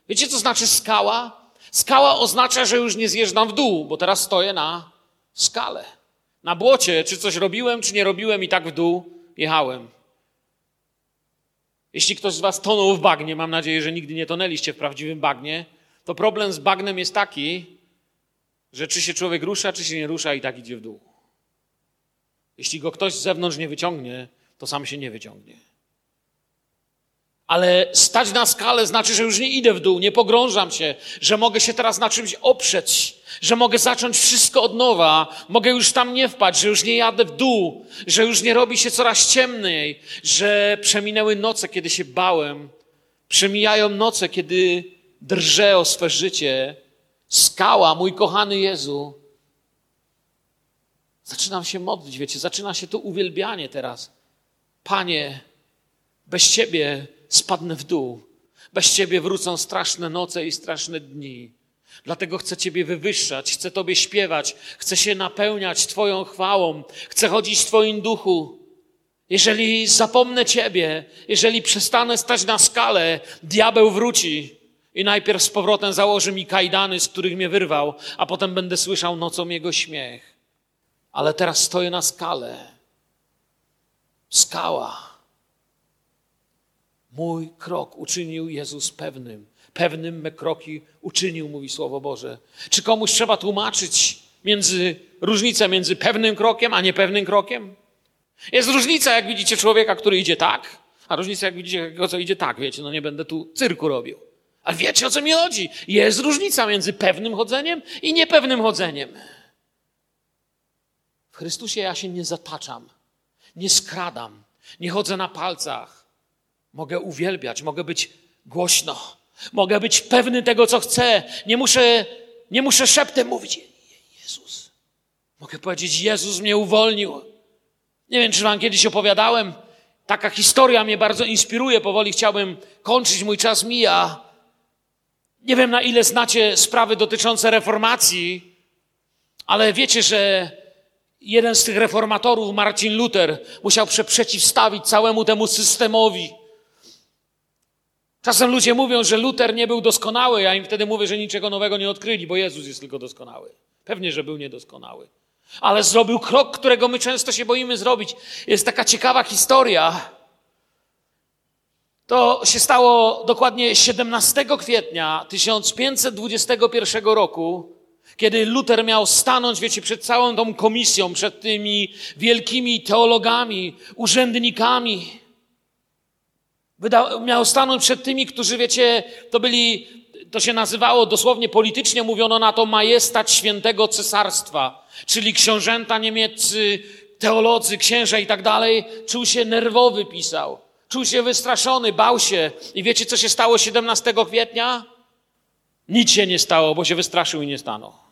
Wiecie, co znaczy skała? Skała oznacza, że już nie zjeżdżam w dół, bo teraz stoję na skale. Na błocie, czy coś robiłem, czy nie robiłem, i tak w dół jechałem. Jeśli ktoś z Was tonął w bagnie, mam nadzieję, że nigdy nie tonęliście w prawdziwym bagnie, to problem z bagnem jest taki, że czy się człowiek rusza, czy się nie rusza, i tak idzie w dół. Jeśli go ktoś z zewnątrz nie wyciągnie, to sam się nie wyciągnie. Ale stać na skalę znaczy, że już nie idę w dół, nie pogrążam się, że mogę się teraz na czymś oprzeć, że mogę zacząć wszystko od nowa, mogę już tam nie wpaść, że już nie jadę w dół, że już nie robi się coraz ciemniej, że przeminęły noce, kiedy się bałem, przemijają noce, kiedy drżę o swe życie. Skała, mój kochany Jezu. Zaczynam się modlić, wiecie, zaczyna się to uwielbianie teraz. Panie, bez Ciebie spadnę w dół. Bez Ciebie wrócą straszne noce i straszne dni. Dlatego chcę Ciebie wywyższać, chcę Tobie śpiewać, chcę się napełniać Twoją chwałą, chcę chodzić w Twoim duchu. Jeżeli zapomnę Ciebie, jeżeli przestanę stać na skalę, diabeł wróci i najpierw z powrotem założy mi kajdany, z których mnie wyrwał, a potem będę słyszał nocą jego śmiech. Ale teraz stoję na skale. Skała. Mój krok uczynił Jezus pewnym. Pewnym me kroki uczynił, mówi Słowo Boże. Czy komuś trzeba tłumaczyć między, różnicę między pewnym krokiem, a niepewnym krokiem? Jest różnica, jak widzicie człowieka, który idzie tak, a różnica, jak widzicie kogo, co idzie tak, wiecie, no nie będę tu cyrku robił. Ale wiecie, o co mi chodzi? Jest różnica między pewnym chodzeniem i niepewnym chodzeniem. Chrystusie ja się nie zataczam, nie skradam, nie chodzę na palcach. Mogę uwielbiać, mogę być głośno, mogę być pewny tego, co chcę. Nie muszę, nie muszę szeptem mówić: Jezus. Mogę powiedzieć: Jezus mnie uwolnił. Nie wiem, czy wam kiedyś opowiadałem. Taka historia mnie bardzo inspiruje. Powoli chciałbym kończyć, mój czas mija. Nie wiem, na ile znacie sprawy dotyczące reformacji, ale wiecie, że jeden z tych reformatorów, Marcin Luther, musiał się przeciwstawić całemu temu systemowi. Czasem ludzie mówią, że Luther nie był doskonały, ja im wtedy mówię, że niczego nowego nie odkryli, bo Jezus jest tylko doskonały. Pewnie, że był niedoskonały. Ale zrobił krok, którego my często się boimy zrobić. Jest taka ciekawa historia. To się stało dokładnie 17 kwietnia 1521 roku, kiedy Luther miał stanąć, wiecie, przed całą tą komisją, przed tymi wielkimi teologami, urzędnikami. Miał stanąć przed tymi, którzy, wiecie, to byli, to się nazywało dosłownie politycznie, mówiono na to majestat świętego cesarstwa, czyli książęta niemieccy, teolodzy, księża i tak dalej. Czuł się nerwowy, pisał. Czuł się wystraszony, bał się. I wiecie, co się stało 17 kwietnia? Nic się nie stało, bo się wystraszył i nie stanął.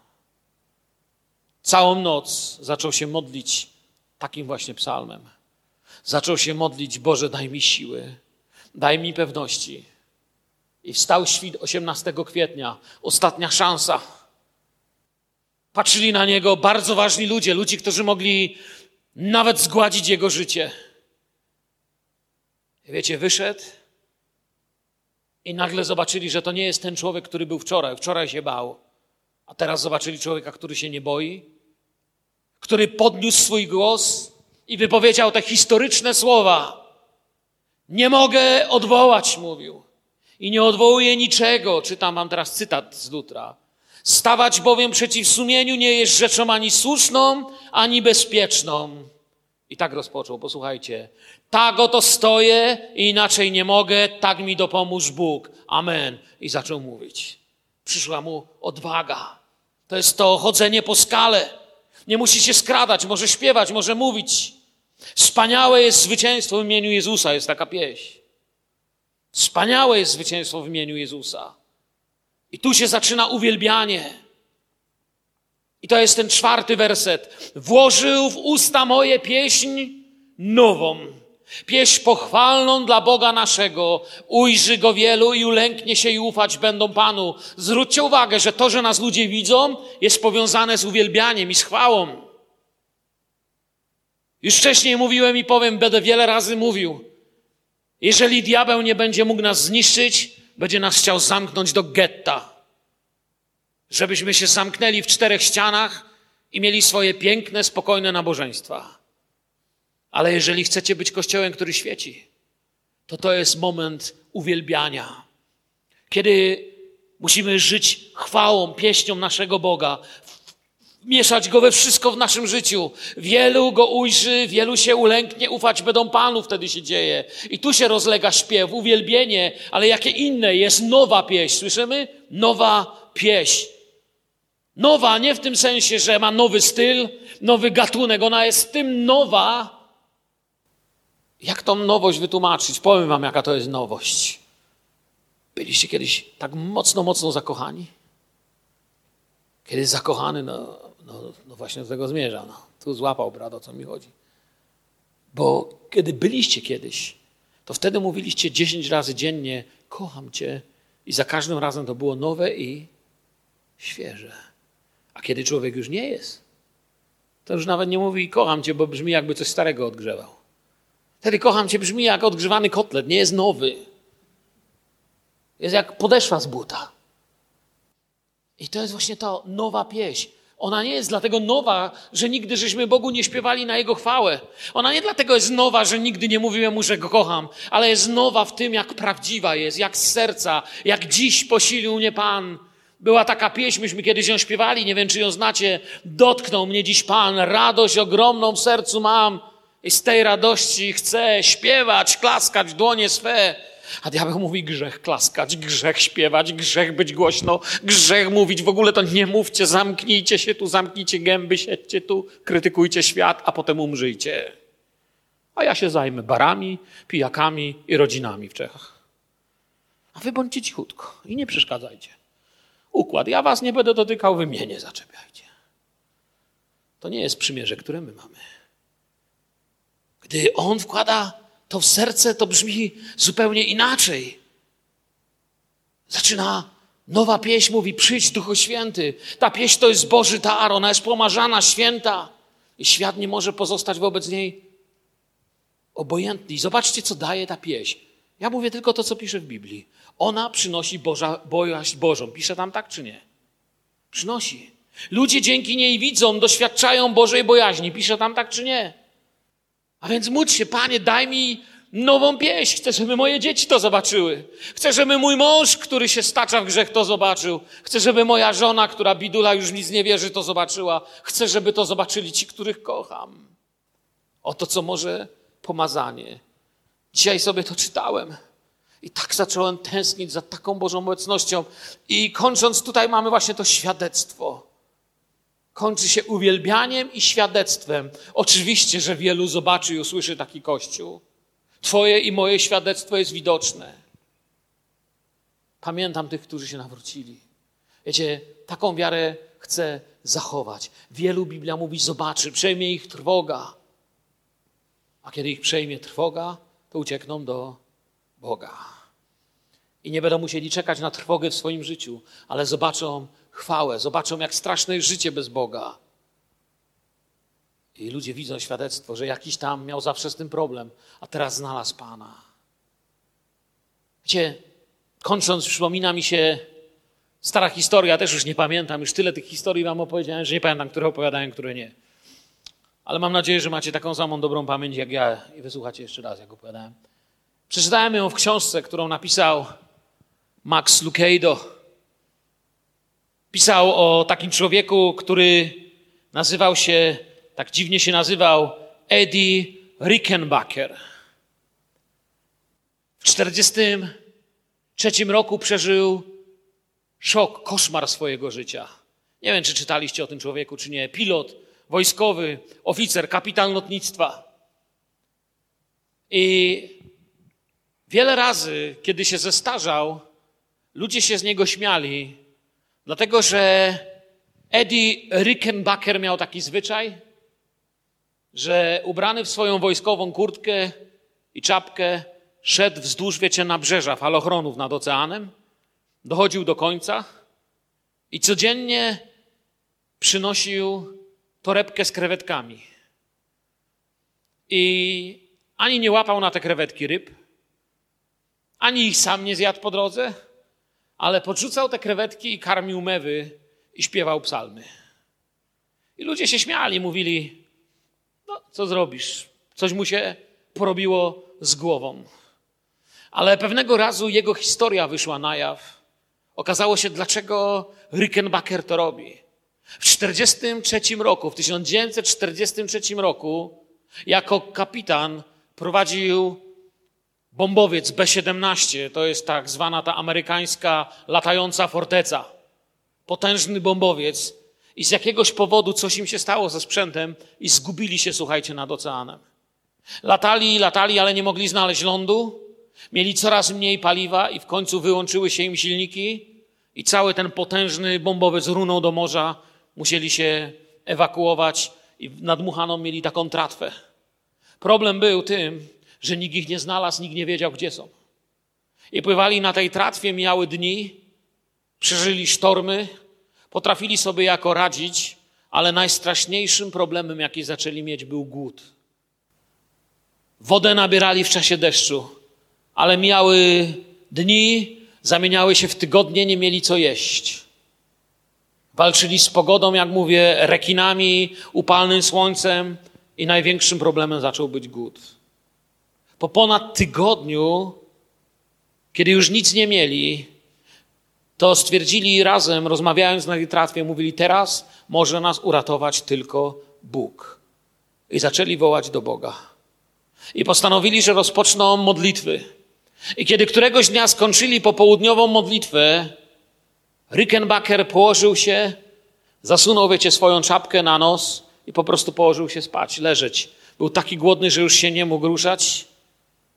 Całą noc zaczął się modlić takim właśnie psalmem. Zaczął się modlić, Boże, daj mi siły, daj mi pewności. I wstał świt 18 kwietnia, ostatnia szansa. Patrzyli na niego bardzo ważni ludzie, ludzie, którzy mogli nawet zgładzić jego życie. Wiecie, wyszedł i nagle zobaczyli, że to nie jest ten człowiek, który był wczoraj. Wczoraj się bał, a teraz zobaczyli człowieka, który się nie boi, który podniósł swój głos i wypowiedział te historyczne słowa. Nie mogę odwołać, mówił. I nie odwołuję niczego. Czytam wam teraz cytat z Lutra. Stawać bowiem przeciw sumieniu nie jest rzeczą ani słuszną, ani bezpieczną. I tak rozpoczął, posłuchajcie. Tak oto stoję i inaczej nie mogę, tak mi dopomóż Bóg. Amen. I zaczął mówić. Przyszła mu odwaga. To jest to chodzenie po skale. Nie musi się skradać, może śpiewać, może mówić. Wspaniałe jest zwycięstwo w imieniu Jezusa, jest taka pieśń. Wspaniałe jest zwycięstwo w imieniu Jezusa. I tu się zaczyna uwielbianie. I to jest ten czwarty werset. Włożył w usta moje pieśń nową. Pieśń pochwalną dla Boga naszego. Ujrzy go wielu i ulęknie się i ufać będą Panu. Zwróćcie uwagę, że to, że nas ludzie widzą, jest powiązane z uwielbianiem i z chwałą. Już wcześniej mówiłem i powiem, będę wiele razy mówił. Jeżeli diabeł nie będzie mógł nas zniszczyć, będzie nas chciał zamknąć do getta. Żebyśmy się zamknęli w czterech ścianach i mieli swoje piękne, spokojne nabożeństwa. Ale jeżeli chcecie być kościołem, który świeci, to to jest moment uwielbiania. Kiedy musimy żyć chwałą, pieśnią naszego Boga, mieszać Go we wszystko w naszym życiu. Wielu Go ujrzy, wielu się ulęknie, ufać będą Panu, wtedy się dzieje. I tu się rozlega śpiew, uwielbienie, ale jakie inne, jest nowa pieśń, słyszymy? Nowa pieśń. Nowa nie w tym sensie, że ma nowy styl, nowy gatunek, ona jest tym nowa. Jak tą nowość wytłumaczyć? Powiem wam, jaka to jest nowość. Byliście kiedyś tak mocno, mocno zakochani? Kiedy zakochany, no, no, no właśnie do tego zmierza. No. Tu złapał brat, o co mi chodzi. Bo kiedy byliście kiedyś, to wtedy mówiliście dziesięć razy dziennie, kocham cię. I za każdym razem to było nowe i świeże. A kiedy człowiek już nie jest, to już nawet nie mówi kocham cię, bo brzmi jakby coś starego odgrzewał. Wtedy kocham cię brzmi jak odgrzewany kotlet, nie jest nowy. Jest jak podeszwa z buta. I to jest właśnie ta nowa pieśń. Ona nie jest dlatego nowa, że nigdy żeśmy Bogu nie śpiewali na Jego chwałę. Ona nie dlatego jest nowa, że nigdy nie mówiłem Mu, że Go kocham, ale jest nowa w tym, jak prawdziwa jest, jak z serca, jak dziś posilił mnie Pan. Była taka pieśń, myśmy kiedyś ją śpiewali, nie wiem, czy ją znacie. Dotknął mnie dziś Pan, radość ogromną w sercu mam i z tej radości chcę śpiewać, klaskać dłonie swe. A diabeł mówi grzech klaskać, grzech śpiewać, grzech być głośno, grzech mówić. W ogóle to nie mówcie, zamknijcie się tu, zamknijcie gęby, siedźcie tu, krytykujcie świat, a potem umrzyjcie. A ja się zajmę barami, pijakami i rodzinami w Czechach. A wy bądźcie cichutko i nie przeszkadzajcie. Układ. Ja was nie będę dotykał, wy mnie nie zaczepiajcie. To nie jest przymierze, które my mamy. Gdy on wkłada to w serce to brzmi zupełnie inaczej. Zaczyna nowa pieśń, mówi: Przyjdź, Duchu Święty. Ta pieśń to jest Boży dar, ona jest pomarzana, święta. I świat nie może pozostać wobec niej obojętny. I zobaczcie, co daje ta pieśń. Ja mówię tylko to, co pisze w Biblii. Ona przynosi Boża, bojaźń Bożą. Pisze tam tak czy nie? Przynosi. Ludzie dzięki niej widzą, doświadczają Bożej bojaźni. Pisze tam tak czy nie? A więc módl się, Panie, daj mi nową pieśń. Chcę, żeby moje dzieci to zobaczyły. Chcę, żeby mój mąż, który się stacza w grzech, to zobaczył. Chcę, żeby moja żona, która bidula już nic nie wierzy, to zobaczyła. Chcę, żeby to zobaczyli ci, których kocham. Oto co może pomazanie. Dzisiaj sobie to czytałem. I tak zacząłem tęsknić za taką Bożą obecnością. I kończąc, tutaj mamy właśnie to świadectwo kończy się uwielbianiem i świadectwem. Oczywiście, że wielu zobaczy i usłyszy taki kościół. Twoje i moje świadectwo jest widoczne. Pamiętam tych, którzy się nawrócili. Wiecie, taką wiarę chcę zachować. Wielu Biblia mówi, zobaczy, przejmie ich trwoga. A kiedy ich przejmie trwoga, to uciekną do Boga. I nie będą musieli czekać na trwogę w swoim życiu, ale zobaczą chwałę, zobaczą, jak straszne jest życie bez Boga. I ludzie widzą świadectwo, że jakiś tam miał zawsze z tym problem, a teraz znalazł Pana. Wiecie, kończąc, przypomina mi się stara historia, też już nie pamiętam, już tyle tych historii wam opowiedziałem, że nie pamiętam, które opowiadałem, które nie. Ale mam nadzieję, że macie taką samą dobrą pamięć jak ja i wysłuchacie jeszcze raz, jak opowiadałem. Przeczytałem ją w książce, którą napisał Max Lucado. Pisał o takim człowieku, który nazywał się, tak dziwnie się nazywał, Eddie Rickenbacker. W 1943 roku przeżył szok, koszmar swojego życia. Nie wiem, czy czytaliście o tym człowieku, czy nie. Pilot, wojskowy, oficer, kapitan lotnictwa. I wiele razy, kiedy się zestarzał, ludzie się z niego śmiali, Dlatego, że Eddie Rickenbacker miał taki zwyczaj, że ubrany w swoją wojskową kurtkę i czapkę szedł wzdłuż, wiecie, nabrzeża falochronów nad oceanem, dochodził do końca i codziennie przynosił torebkę z krewetkami. I ani nie łapał na te krewetki ryb, ani ich sam nie zjadł po drodze, ale podrzucał te krewetki i karmił mewy i śpiewał psalmy. I ludzie się śmiali, mówili: No, co zrobisz? Coś mu się porobiło z głową. Ale pewnego razu jego historia wyszła na jaw. Okazało się, dlaczego Rickenbacker to robi. W 1943 roku, w 1943 roku, jako kapitan prowadził bombowiec B-17. To jest tak zwana ta amerykańska latająca forteca. Potężny bombowiec. I z jakiegoś powodu coś im się stało ze sprzętem i zgubili się, słuchajcie, nad oceanem. Latali, latali, ale nie mogli znaleźć lądu. Mieli coraz mniej paliwa i w końcu wyłączyły się im silniki i cały ten potężny bombowiec runął do morza. Musieli się ewakuować i nadmuchaną mieli taką tratwę. Problem był tym, że nikt ich nie znalazł, nikt nie wiedział, gdzie są. I pływali na tej tratwie, miały dni, przeżyli sztormy, potrafili sobie jako radzić, ale najstraszniejszym problemem, jaki zaczęli mieć, był głód. Wodę nabierali w czasie deszczu, ale miały dni, zamieniały się w tygodnie, nie mieli co jeść. Walczyli z pogodą, jak mówię, rekinami, upalnym słońcem i największym problemem zaczął być głód. Po ponad tygodniu, kiedy już nic nie mieli, to stwierdzili razem, rozmawiając na tej tratwie, mówili: Teraz może nas uratować tylko Bóg. I zaczęli wołać do Boga. I postanowili, że rozpoczną modlitwy. I kiedy któregoś dnia skończyli popołudniową modlitwę, Rickenbacker położył się, zasunął, wiecie, swoją czapkę na nos i po prostu położył się spać, leżeć. Był taki głodny, że już się nie mógł ruszać.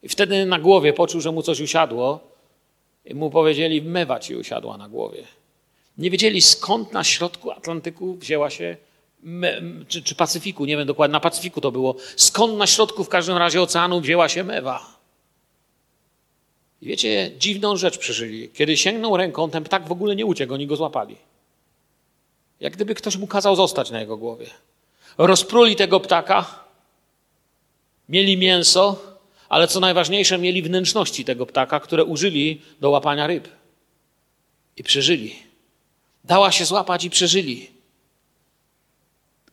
I wtedy na głowie poczuł, że mu coś usiadło. I mu powiedzieli, mewa ci usiadła na głowie. Nie wiedzieli skąd na środku Atlantyku wzięła się, me, czy, czy Pacyfiku, nie wiem dokładnie, na Pacyfiku to było. Skąd na środku w każdym razie oceanu wzięła się mewa. I wiecie, dziwną rzecz przeżyli. Kiedy sięgnął ręką, ten ptak w ogóle nie uciekł, oni go złapali. Jak gdyby ktoś mu kazał zostać na jego głowie. Rozpruli tego ptaka, mieli mięso, ale co najważniejsze, mieli wnętrzności tego ptaka, które użyli do łapania ryb. I przeżyli. Dała się złapać i przeżyli.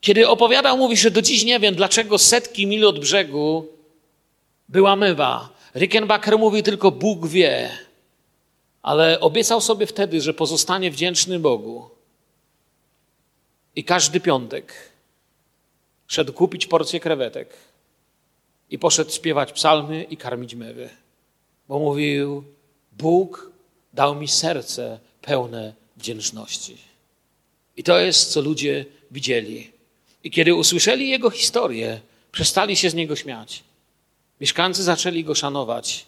Kiedy opowiadał, mówi, że do dziś nie wiem, dlaczego setki mil od brzegu była mywa. Rickenbacker mówi tylko Bóg wie, ale obiecał sobie wtedy, że pozostanie wdzięczny Bogu. I każdy piątek szedł kupić porcję krewetek i poszedł śpiewać psalmy i karmić mewy. Bo mówił: Bóg dał mi serce pełne wdzięczności. I to jest, co ludzie widzieli. I kiedy usłyszeli jego historię, przestali się z niego śmiać. Mieszkańcy zaczęli go szanować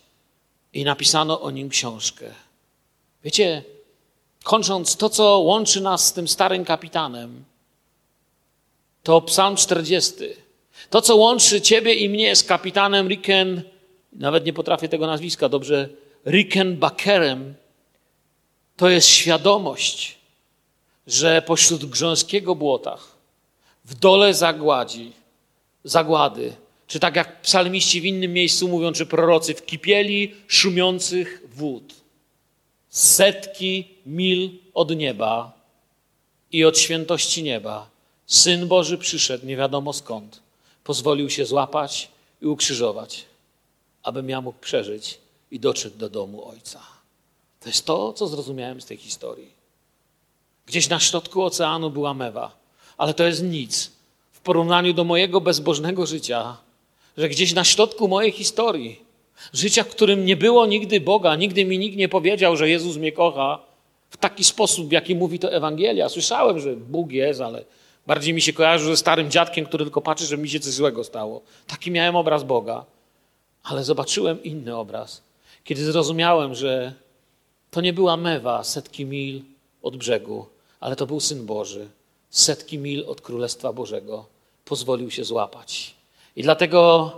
i napisano o nim książkę. Wiecie, kończąc to, co łączy nas z tym starym kapitanem, to Psalm 40. To, co łączy ciebie i mnie z kapitanem Ricken, nawet nie potrafię tego nazwiska dobrze, Rickenbackerem, to jest świadomość, że pośród grząskiego błota, w dole zagładzi, zagłady, czy tak jak psalmiści w innym miejscu mówią, czy prorocy, w kipieli szumiących wód, setki mil od nieba i od świętości nieba, Syn Boży przyszedł, nie wiadomo skąd, pozwolił się złapać i ukrzyżować, abym ja mógł przeżyć i dotrzeć do domu Ojca. To jest to, co zrozumiałem z tej historii. Gdzieś na środku oceanu była mewa, ale to jest nic w porównaniu do mojego bezbożnego życia, że gdzieś na środku mojej historii, życia, w którym nie było nigdy Boga, nigdy mi nikt nie powiedział, że Jezus mnie kocha w taki sposób, jaki mówi to Ewangelia. Słyszałem, że Bóg jest, ale bardziej mi się kojarzył ze starym dziadkiem, który tylko patrzy, że mi się coś złego stało. Taki miałem obraz Boga. Ale zobaczyłem inny obraz, kiedy zrozumiałem, że to nie była mewa setki mil od brzegu, ale to był Syn Boży, setki mil od Królestwa Bożego pozwolił się złapać. I dlatego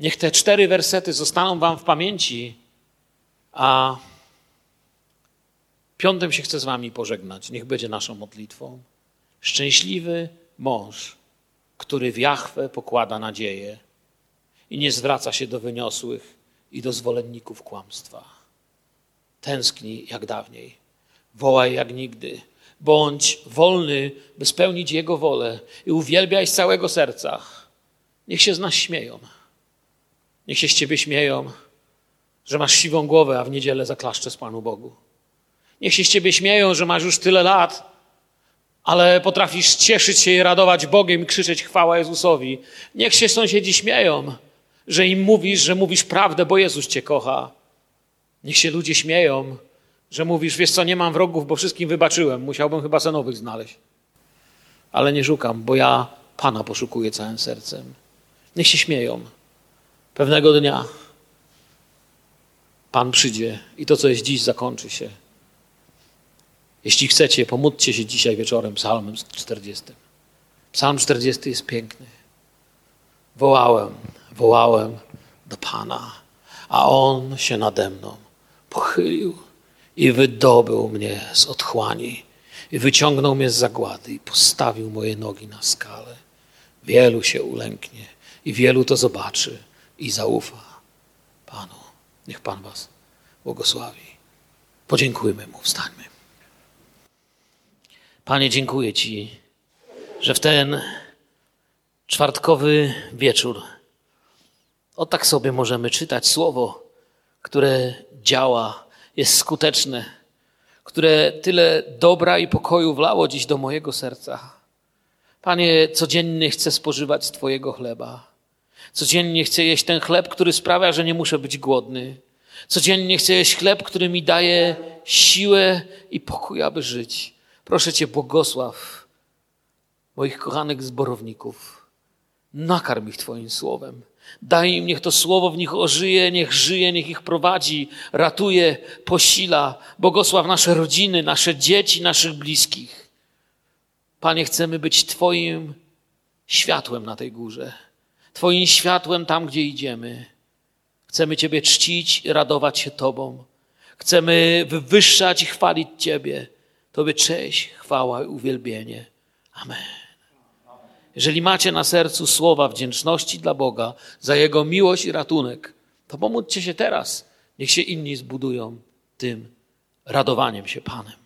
niech te cztery wersety zostaną Wam w pamięci, a piątym się chcę z Wami pożegnać. Niech będzie naszą modlitwą. Szczęśliwy mąż, który w Jachwę pokłada nadzieję i nie zwraca się do wyniosłych i do zwolenników kłamstwa. Tęskni jak dawniej, wołaj jak nigdy. Bądź wolny, by spełnić Jego wolę i uwielbiaj z całego serca. Niech się z nas śmieją. Niech się z Ciebie śmieją, że masz siwą głowę, a w niedzielę zaklaszczę z Panu Bogu. Niech się z Ciebie śmieją, że masz już tyle lat, ale potrafisz cieszyć się i radować Bogiem i krzyczeć chwała Jezusowi. Niech się sąsiedzi śmieją, że im mówisz, że mówisz prawdę, bo Jezus Cię kocha. Niech się ludzie śmieją, że mówisz, wiesz co, nie mam wrogów, bo wszystkim wybaczyłem. Musiałbym chyba se nowych znaleźć. Ale nie szukam, bo ja Pana poszukuję całym sercem. Niech się śmieją. Pewnego dnia Pan przyjdzie i to, co jest dziś, zakończy się. Jeśli chcecie, pomódlcie się dzisiaj wieczorem psalmem 40. Psalm 40 jest piękny. Wołałem, wołałem do Pana, a On się nade mną pochylił i wydobył mnie z otchłani i wyciągnął mnie z zagłady i postawił moje nogi na skalę. Wielu się ulęknie i wielu to zobaczy i zaufa Panu. Niech Pan Was błogosławi. Podziękujmy Mu, wstańmy. Panie, dziękuję Ci, że w ten czwartkowy wieczór o tak sobie możemy czytać słowo, które działa, jest skuteczne, które tyle dobra i pokoju wlało dziś do mojego serca. Panie, codziennie chcę spożywać Twojego chleba. Codziennie chcę jeść ten chleb, który sprawia, że nie muszę być głodny. Codziennie chcę jeść chleb, który mi daje siłę i pokój, aby żyć. Proszę Cię, błogosław moich kochanych zborowników. Nakarm ich Twoim słowem. Daj im, niech to słowo w nich ożyje, niech żyje, niech ich prowadzi, ratuje, posila. Błogosław nasze rodziny, nasze dzieci, naszych bliskich. Panie, chcemy być Twoim światłem na tej górze. Twoim światłem tam, gdzie idziemy. Chcemy Ciebie czcić i radować się Tobą. Chcemy wywyższać i chwalić Ciebie. Tobie cześć, chwała i uwielbienie. Amen. Jeżeli macie na sercu słowa wdzięczności dla Boga za Jego miłość i ratunek, to pomódźcie się teraz. Niech się inni zbudują tym radowaniem się Panem.